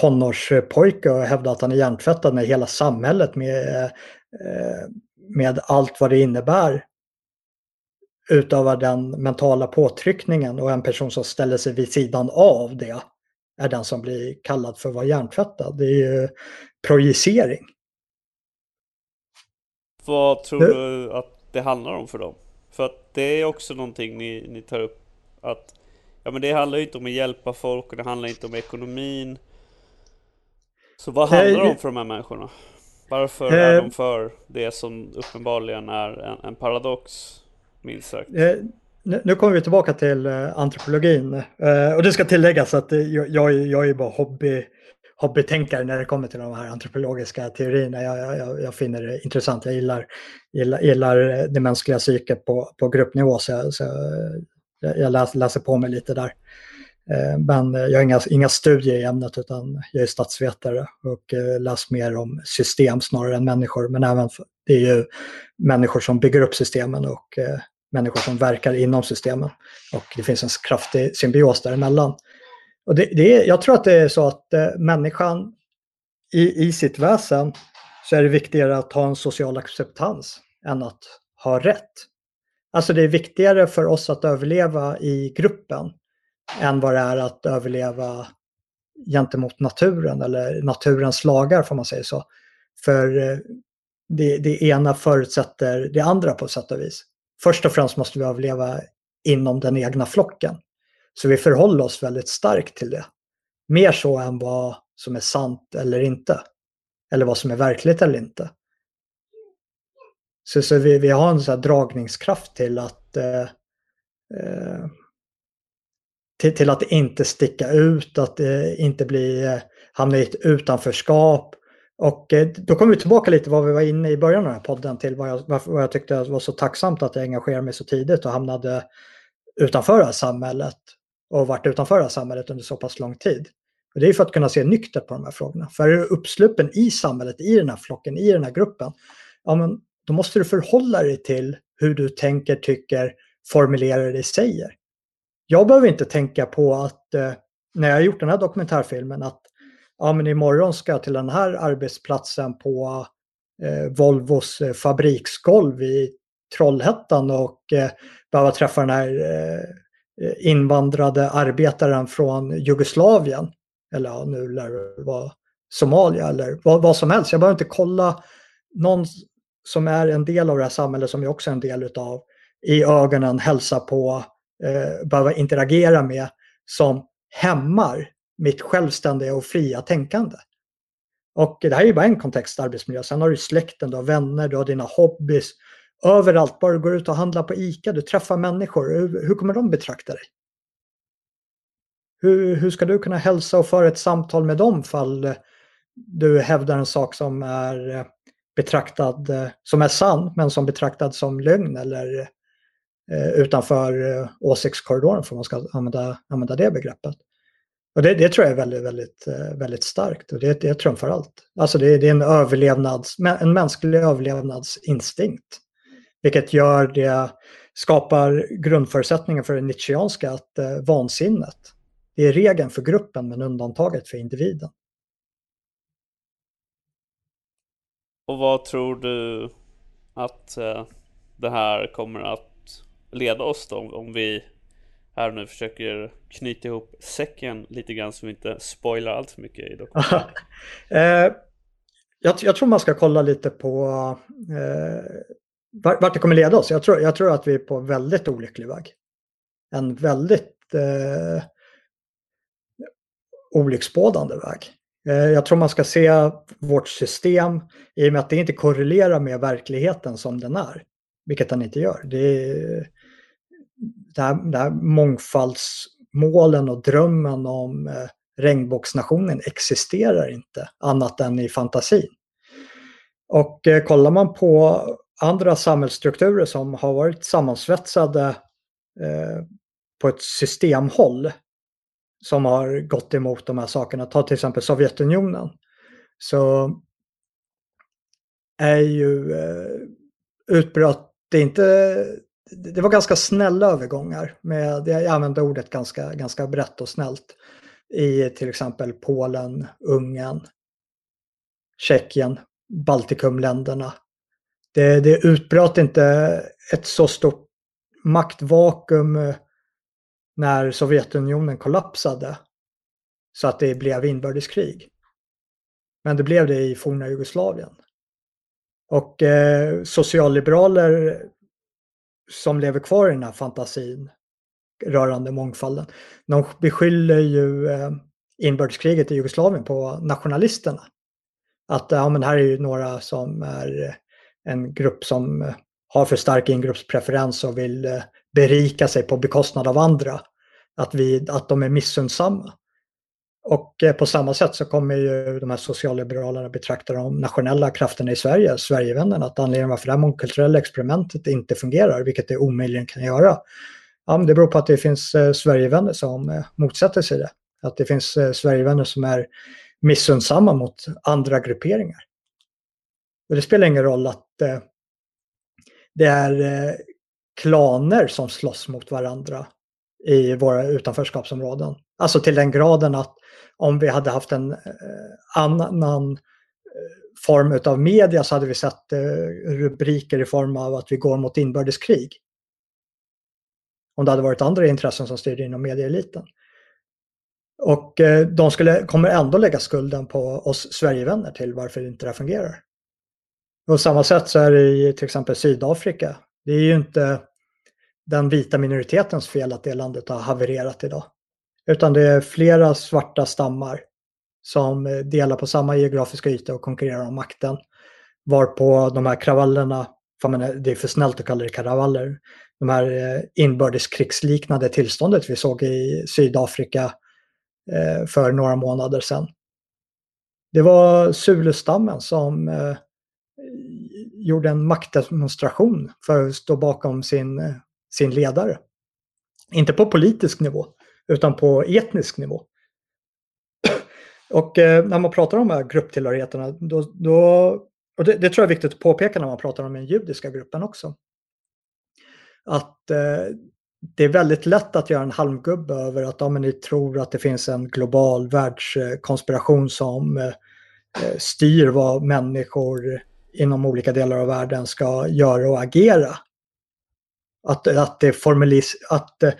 tonårspojke och hävda att han är hjärntvättad när hela samhället med, eh, eh med allt vad det innebär utövar den mentala påtryckningen och en person som ställer sig vid sidan av det är den som blir kallad för att vara hjärntvättad. Det är ju projicering. Vad tror du att det handlar om för dem? För att det är också någonting ni, ni tar upp att ja, men det handlar ju inte om att hjälpa folk och det handlar inte om ekonomin. Så vad handlar det om för de här människorna? Varför är de för det som uppenbarligen är en, en paradox, minst sagt? Nu kommer vi tillbaka till antropologin. Och det ska tilläggas att jag, jag, jag är bara hobby hobbytänkare när det kommer till de här antropologiska teorierna. Jag, jag, jag finner det intressant. Jag gillar, gillar, gillar eh, det mänskliga psyket på, på gruppnivå så, så jag, jag läser, läser på mig lite där. Eh, men jag har inga, inga studier i ämnet utan jag är statsvetare och eh, läser mer om system snarare än människor. Men även det är ju människor som bygger upp systemen och människor som verkar inom systemen. Och det finns en kraftig symbios däremellan. Och det, det är, jag tror att det är så att eh, människan i, i sitt väsen så är det viktigare att ha en social acceptans än att ha rätt. Alltså det är viktigare för oss att överleva i gruppen än vad det är att överleva gentemot naturen eller naturens lagar får man säga så. För eh, det, det ena förutsätter det andra på sätt och vis. Först och främst måste vi överleva inom den egna flocken. Så vi förhåller oss väldigt starkt till det. Mer så än vad som är sant eller inte. Eller vad som är verkligt eller inte. Så, så vi, vi har en sån dragningskraft till att eh, eh, till, till, att inte sticka ut, att eh, inte bli, eh, hamna i ett utanförskap. Och eh, då kommer vi tillbaka lite vad vi var inne i början av den här podden till vad jag, vad jag tyckte var så tacksamt att jag engagerade mig så tidigt och hamnade utanför det här samhället och varit utanför det här samhället under så pass lång tid. Och det är för att kunna se nyktert på de här frågorna. För är du uppsluppen i samhället, i den här flocken, i den här gruppen, ja, men då måste du förhålla dig till hur du tänker, tycker, formulerar dig, säger. Jag behöver inte tänka på att eh, när jag har gjort den här dokumentärfilmen att ja, men imorgon ska jag till den här arbetsplatsen på eh, Volvos eh, fabriksgolv i Trollhättan och eh, behöva träffa den här Eh, Eh, invandrade arbetaren från Jugoslavien. Eller ja, nu lär det vara Somalia eller vad, vad, som helst. Jag behöver inte kolla någon som är en del av det här samhället som jag också är en del utav i ögonen, hälsa på, eh, behöva interagera med som hämmar mitt självständiga och fria tänkande. Och det här är ju bara en kontext, arbetsmiljö. Sen har du släkten, du har vänner, du har dina hobbys, överallt, bara du går ut och handlar på ICA, du träffar människor, hur, hur kommer de betrakta dig? Hur, hur ska du kunna hälsa och föra ett samtal med dem fall du hävdar en sak som är eh, betraktad eh, som är sann men som betraktad som lögn eller eh, utanför åsiktskorridoren för man ska använda, använda det begreppet. Och det, det tror jag är väldigt, väldigt, väldigt starkt och det, det trumfar allt. Alltså det, det är en överlevnads, en mänsklig överlevnadsinstinkt. Vilket gör det, skapar grundförutsättningar för det nietzscheanska att eh, vansinnet. Det är regeln för gruppen men undantaget för individen. Och vad tror du att eh, det här kommer att leda oss då om vi här nu försöker knyta ihop säcken lite grann så vi inte spoilar allt för mycket i dokumentären? *laughs* eh, jag, jag, tror man ska kolla lite på eh, vart det kommer leda oss. Jag tror, jag tror att vi är på väldigt olycklig väg. En väldigt eh, olycksbådande väg. Eh, jag tror man ska se vårt system i och med att det inte korrelerar med verkligheten som den är. Vilket den inte gör. Det är, det här, det här mångfaldsmålen och drömmen om eh, regnbågsnationen existerar inte annat än i fantasin. Och eh, kollar man på andra samhällsstrukturer som har varit sammansvetsade eh, på ett systemhåll som har gått emot de här sakerna, ta till exempel Sovjetunionen, så är ju eh, utbrott, det är inte, det var ganska snälla övergångar, med, jag använder ordet ganska, ganska brett och snällt, i till exempel Polen, Ungern, Tjeckien, Baltikumländerna. Det, det utbröt inte ett så stort maktvakuum eh, när Sovjetunionen kollapsade så att det blev inbördeskrig. Men det blev det i forna Jugoslavien. Och eh, socialliberaler som lever kvar i den här fantasin rörande mångfalden, de beskyller ju eh, inbördeskriget i Jugoslavien på nationalisterna. Att ja, men här är ju några som är en grupp som eh, har för stark ingruppspreferens och vill eh, berika sig på bekostnad av andra. Att, vi, att de är missundsamma. Och eh, på samma sätt så kommer ju de här socialliberalerna betrakta de nationella krafterna i Sverige, Sverigevännerna, att anledningen varför det här mångkulturella experimentet inte fungerar, vilket det omöjligen kan göra, ja, det beror på att det finns eh, Sverigevänner som eh, motsätter sig det. Att det finns eh, Sverigevänner som är missundsamma mot andra grupperingar. Och det spelar ingen roll att eh, det är eh, klaner som slåss mot varandra i våra utanförskapsområden. Alltså till den graden att om vi hade haft en eh, annan eh, form av media så hade vi sett eh, rubriker i form av att vi går mot inbördeskrig. Om det hade varit andra intressen som styrde inom medieeliten. Och eh, de skulle, kommer ändå lägga skulden på oss Sverigevänner till varför inte det här fungerar. På samma sätt så är det i till exempel Sydafrika. Det är ju inte den vita minoritetens fel att det landet har havererat idag. Utan det är flera svarta stammar som delar på samma geografiska yta och konkurrerar om makten. Varpå de här kravallerna, det är för snällt att kalla det kravaller, de här eh, inbördeskrigsliknande tillståndet vi såg i Sydafrika eh, för några månader sedan. Det var Zulestammen som eh, gjorde en maktdemonstration för att stå bakom sin, sin ledare. Inte på politisk nivå, utan på etnisk nivå. Och eh, när man pratar om de här grupptillhörigheterna, då, då, och det, det, tror jag är viktigt att påpeka när man pratar om den judiska gruppen också. Att eh, det är väldigt lätt att göra en halmgubbe över att ja, men ni tror att det finns en global världskonspiration som eh, eh styr vad människor inom olika delar av världen ska göra och agera. Att, att, det formalis att eh,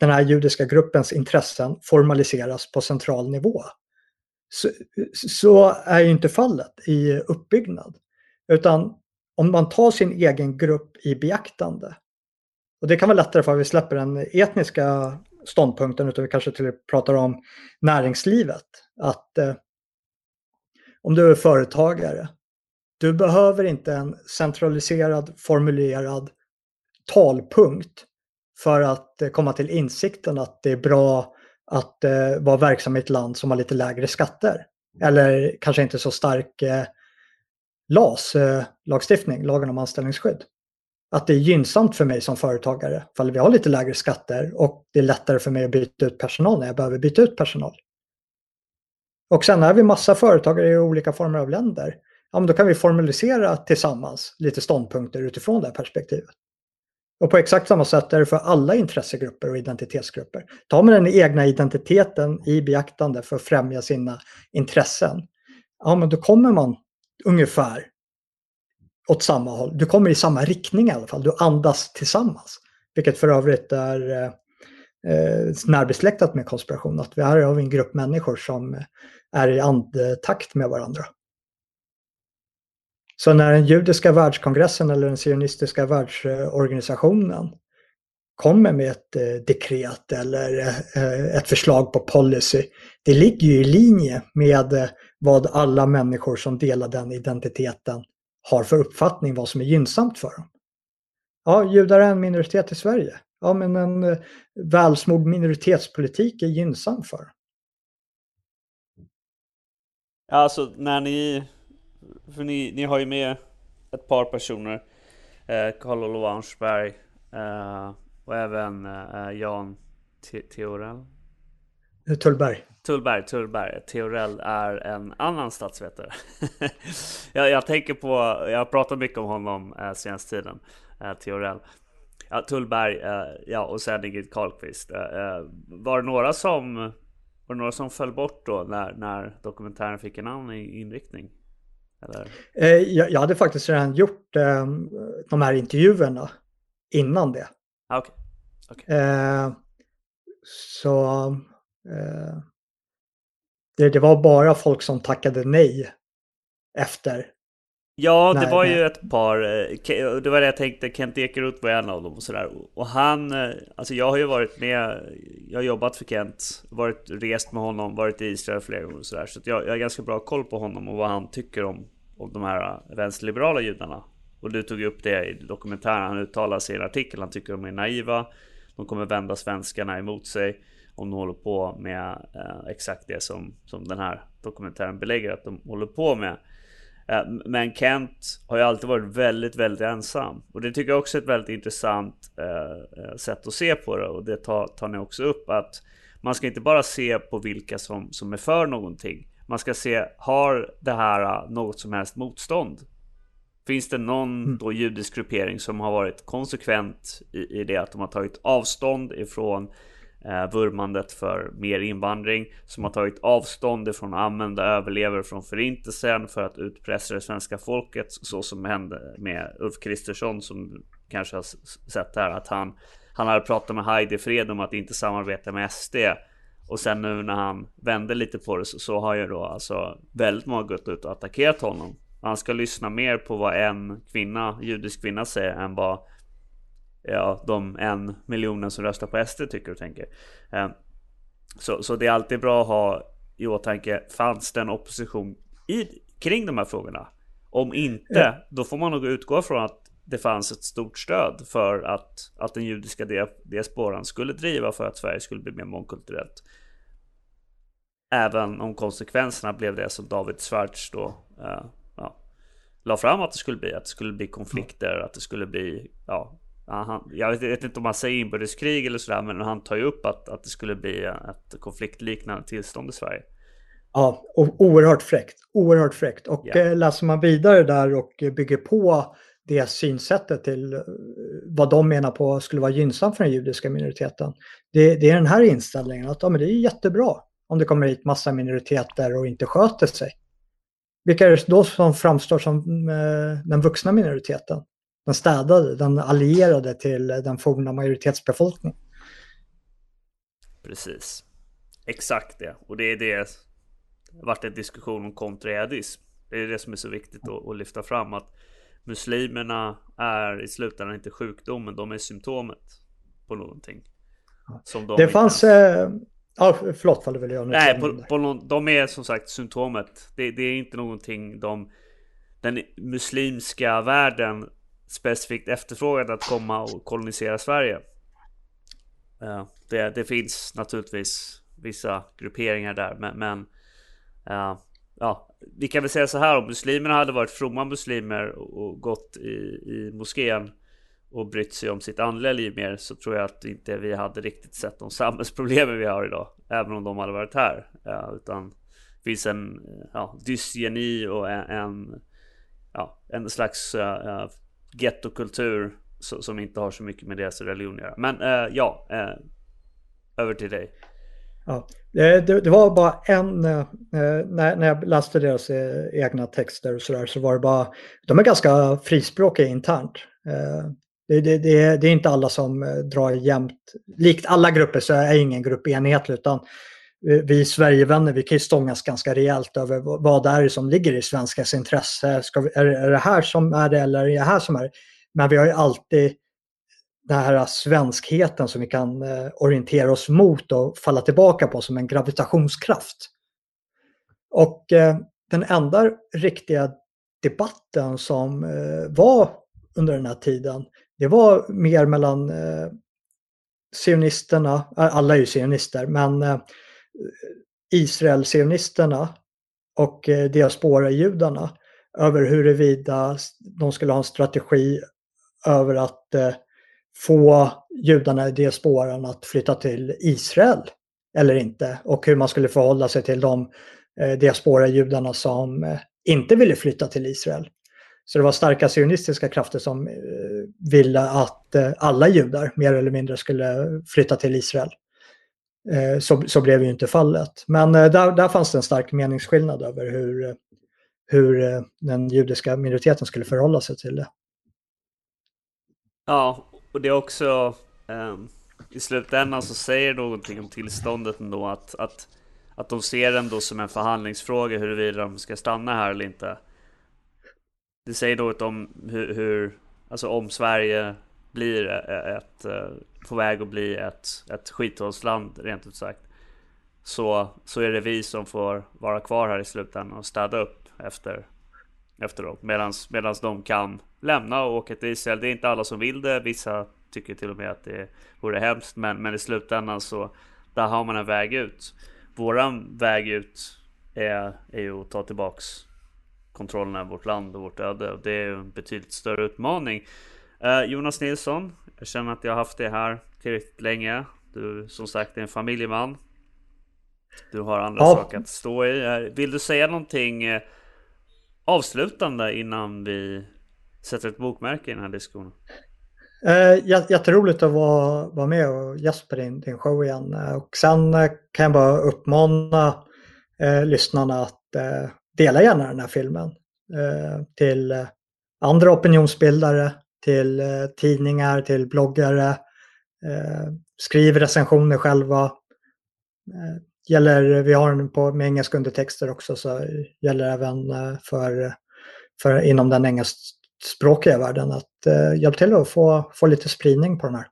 den här judiska gruppens intressen formaliseras på central nivå. Så, så är ju inte fallet i uppbyggnad. Utan om man tar sin egen grupp i beaktande. Och det kan vara lättare för att vi släpper den etniska ståndpunkten utan vi kanske till pratar om näringslivet. Att eh, om du är företagare, du behöver inte en centraliserad formulerad talpunkt för att eh, komma till insikten att det är bra att eh, vara verksam i ett land som har lite lägre skatter. Eller kanske inte så stark eh, LAS, eh, lagstiftning, lagen om anställningsskydd. Att det är gynnsamt för mig som företagare, ifall vi har lite lägre skatter och det är lättare för mig att byta ut personal när jag behöver byta ut personal. Och sen är vi massa företagare i olika former av länder. Ja, men då kan vi formalisera tillsammans lite ståndpunkter utifrån det här perspektivet. Och på exakt samma sätt är det för alla intressegrupper och identitetsgrupper. Tar man den egna identiteten i beaktande för att främja sina intressen, ja men då kommer man ungefär åt samma håll. Du kommer i samma riktning i alla fall. Du andas tillsammans. Vilket för övrigt är eh, närbesläktat med konspiration. Att vi här har vi en grupp människor som eh, är i andetakt med varandra. Så när den judiska världskongressen eller den sionistiska världsorganisationen kommer med ett eh, dekret eller eh, ett förslag på policy, det ligger ju i linje med eh, vad alla människor som delar den identiteten har för uppfattning vad som är gynnsamt för dem. Ja, judar är en minoritet i Sverige. ja, men en välsmord minoritetspolitik är gynnsam för? Alltså när ni, för ni, ni har ju med ett par personer, eh, Olof Arnsberg eh, och även eh, Jan Theorell. Tullberg. Tullberg, Tullberg. Theorell är en annan statsvetare. *laughs* jag, jag, tänker på, jag har pratat mycket om honom eh, senaste tiden, eh, Theorell. Ja, Tullberg, eh, ja och sen Ingrid Carlqvist. Var det några som var det några som föll bort då när, när dokumentären fick en annan inriktning? Eller? Eh, jag, jag hade faktiskt redan gjort eh, de här intervjuerna innan det. Ah, okay. Okay. Eh, så det, det, var bara folk som tackade nej efter. Ja, det nej, var nej. ju ett par. Eh, det var det jag tänkte. Kent Ekeroth var en av dem och sådär. Och han, eh, alltså jag har ju varit med. Jag har jobbat för Kent, varit rest med honom, varit i Israel flera gånger och sådär. Så jag, jag har ganska bra koll på honom och vad han tycker om, om de här vänsterliberala judarna. Och du tog upp det i dokumentären. Han uttalar sig i en artikel. Han tycker de är naiva. De kommer vända svenskarna emot sig om de håller på med eh, exakt det som, som den här dokumentären belägger att de håller på med. Eh, men Kent har ju alltid varit väldigt, väldigt ensam. Och det tycker jag också är ett väldigt intressant eh, eh, sätt att se på det. Och det tar, tar ni också upp att man ska inte bara se på vilka som, som är för någonting. Man ska se, har det här något som helst motstånd? Finns det någon mm. då judisk gruppering som har varit konsekvent i, i det att de har tagit avstånd ifrån eh, vurmandet för mer invandring, som har tagit avstånd ifrån att använda överlevare från förintelsen för att utpressa det svenska folket, så som hände med Ulf Kristersson som kanske har sett här att han han hade pratat med Heidi Fred om att inte samarbeta med SD och sen nu när han vände lite på det så, så har ju då alltså väldigt många gått ut och attackerat honom. Han ska lyssna mer på vad en kvinna, judisk kvinna säger än vad ja, de en miljonen som röstar på SD tycker och tänker. Eh, så, så det är alltid bra att ha i åtanke, fanns det en opposition i, kring de här frågorna? Om inte, då får man nog utgå från att det fanns ett stort stöd för att, att den judiska diasporan skulle driva för att Sverige skulle bli mer mångkulturellt. Även om konsekvenserna blev det som David Schwartz då eh, la fram att det skulle bli. Att det skulle bli konflikter, att det skulle bli, ja, han, jag vet, vet, inte om han säger inbördeskrig eller sådär, men han tar ju upp att, att det skulle bli ett konfliktliknande tillstånd i Sverige. Ja, och oerhört fräckt. Oerhört fräckt. Och yeah. läser man vidare där och bygger på det synsättet till eh, vad de menar på skulle vara gynnsamt för den judiska minoriteten. Det, det är den här inställningen att ja, men det är jättebra om det kommer hit massa minoriteter och inte sköter sig. Vilka är det då som framstår som eh, den vuxna minoriteten? Den städade, den allierade till den forna majoritetsbefolkningen. Precis. Exakt det. Och det är det varit en diskussion om kontraedism. Det är det som är så viktigt att, att lyfta fram att muslimerna är i slutändan inte sjukdomen, de är symptomet på någonting. Som de det fanns, ens... Ja, förlåt fall du vill göra. Nej, på, på någon, de är som sagt symptomet. Det, det, är inte någonting de den muslimska världen specifikt efterfrågat att komma och kolonisera Sverige. Eh, det, det, finns naturligtvis vissa grupperingar där, men, men eh, ja, vi kan väl säga så här om muslimerna hade varit fromma muslimer och, och gått i, i moskén och brytt sig om sitt andliga liv mer så tror jag att inte vi hade riktigt sett de samhällsproblemen vi har idag. Även om de hade varit här. Ja, utan det finns en ja, dysgeni och en, en, ja, en slags uh, gettokultur som inte har så mycket med deras religion att göra. Men eh, ja, eh, över till dig. Ja, eh, det, det, var bara en, eh, eh när, när jag läste deras eh, egna texter och sådär så var det bara, de är ganska frispråkiga internt. Det, det, det, det, är inte alla som drar jämnt. Likt alla grupper så är ingen grupp enhetlig utan vi Sverigevänner vi kan ju stångas ganska rejält över vad det är som ligger i svenskars intresse. Ska vi, är, är det här som är det eller är det här som är det? Men vi har ju alltid den här svenskheten som vi kan eh, orientera oss mot och falla tillbaka på som en gravitationskraft. Och eh, den enda riktiga debatten som eh, var under den här tiden det var mer mellan sionisterna, alla är ju sionister, men Israel-sionisterna och eh, diaspora-judarna över huruvida de skulle ha en strategi över att eh, få judarna i diasporan att flytta till Israel eller inte och hur man skulle förhålla sig till de eh, diaspora-judarna som inte ville flytta till Israel. Så det var starka sionistiska krafter som ville att alla judar mer eller mindre skulle flytta till Israel. Eh, så, så blev ju inte fallet. Men eh, där, där fanns det en stark meningsskillnad över hur, hur eh, den judiska minoriteten skulle förhålla sig till det. Ja, och det är också um, i slutändan så säger någonting om tillståndet ändå att, att, att de ser det ändå som en förhandlingsfråga huruvida de ska stanna här eller inte. Det säger något om hur, hur alltså om Sverige blir ett, på väg att bli ett, ett skithållsland rent ut sagt. Så, så är det vi som får vara kvar här i slutändan och städa upp efter, efteråt. Medan de kan lämna och åka till Israel. Det är inte alla som vill det. Vissa tycker till och med att det vore hemskt. Men, men i slutändan så där har man en väg ut. Våran väg ut är, är ju att ta tillbaks kontrollen över vårt land och vårt öde. Och det är en betydligt större utmaning. Eh, Jonas Nilsson, jag känner att jag har haft det här tillräckligt länge. Du som sagt är en familjeman. Du har andra ja. saker att stå i. Eh, vill du säga någonting eh, avslutande innan vi sätter ett bokmärke i den här diskussionen? jätteroligt att vara, vara med och gästa din, din show igen. Och sen kan jag bara uppmana eh, lyssnarna att eh, dela gärna den här filmen eh, till andra opinionsbildare, till eh, tidningar, till bloggare. Eh, skriv recensioner själva. Eh, gäller, vi har den på, med engelska undertexter också så gäller även eh, för, för inom den engelskspråkiga världen att eh, hjälpa till att få, få lite spridning på den här.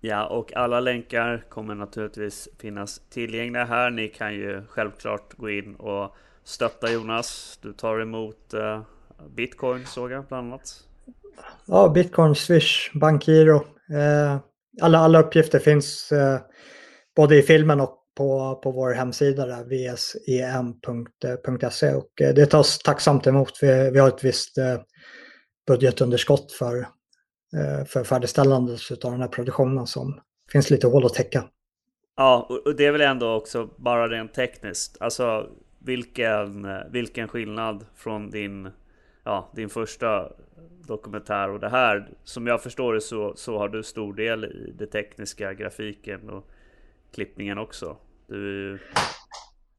Ja, och alla länkar kommer naturligtvis finnas tillgängliga här. Ni kan ju självklart gå in och stötta Jonas. Du tar emot eh, Bitcoin såg jag bland annat. Ja, Bitcoin, Swish, Bankgiro. Eh, alla, alla uppgifter finns eh, både i filmen och på, på vår hemsida där, vsem.se eh, och eh, det tas tacksamt emot. Vi, vi har ett visst eh, budgetunderskott för, eh, för färdigställandet av den här produktionen som finns lite hål att täcka. Ja, och det är väl ändå också bara rent tekniskt. Alltså vilken, eh, vilken skillnad från din, ja, din första dokumentär och det här som jag förstår det så, så har du stor del i det tekniska, grafiken och klippningen också. Du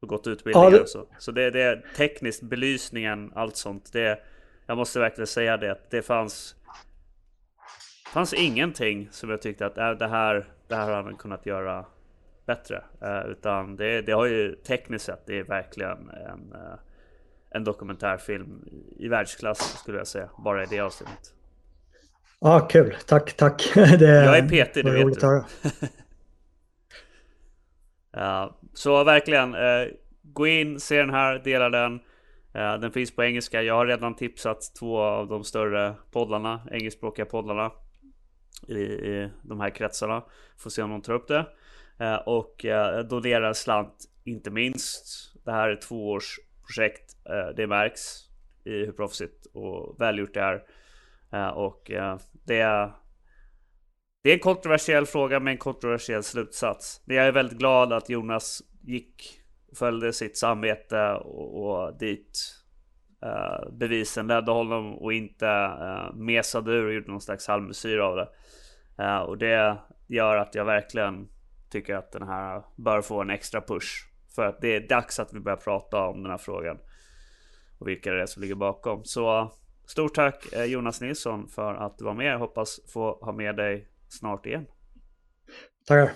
har gått utbildningar ja, det... och så. Så det, det är tekniskt, belysningen, allt sånt. Det, jag måste verkligen säga det att det fanns fanns ingenting som jag tyckte att äh, det här, det här hade han kunnat göra bättre. Uh, utan det, det har ju tekniskt sett, det är verkligen en, uh, en dokumentärfilm i världsklass skulle jag säga. Bara i det avseendet. Ja, ah, kul. Tack, tack. *laughs* Det jag är Peter, det vet du. *laughs* ja, så verkligen, uh, gå in, se den här, dela den. Den finns på engelska. Jag har redan tipsat två av de större poddarna, engelskspråkiga poddarna i, i de här kretsarna. Får se om de tar upp det. Eh, och eh, donerar slant inte minst. Det här är ett tvåårsprojekt projekt. Eh, det märks i hur proffsigt och välgjort det är. Eh, och eh, det är, det är en kontroversiell fråga med en kontroversiell slutsats. Jag är väldigt glad att Jonas gick, följde sitt samvete och, och dit uh, bevisen ledde honom och inte uh, mesade ur och gjorde någon slags halvmesyr av det. Uh, och det gör att jag verkligen tycker att den här bör få en extra push. För att det är dags att vi börjar prata om den här frågan. Och vilka det är som ligger bakom. Så stort tack eh, Jonas Nilsson för att du var med. Jag hoppas få ha med dig snart igen. Tackar.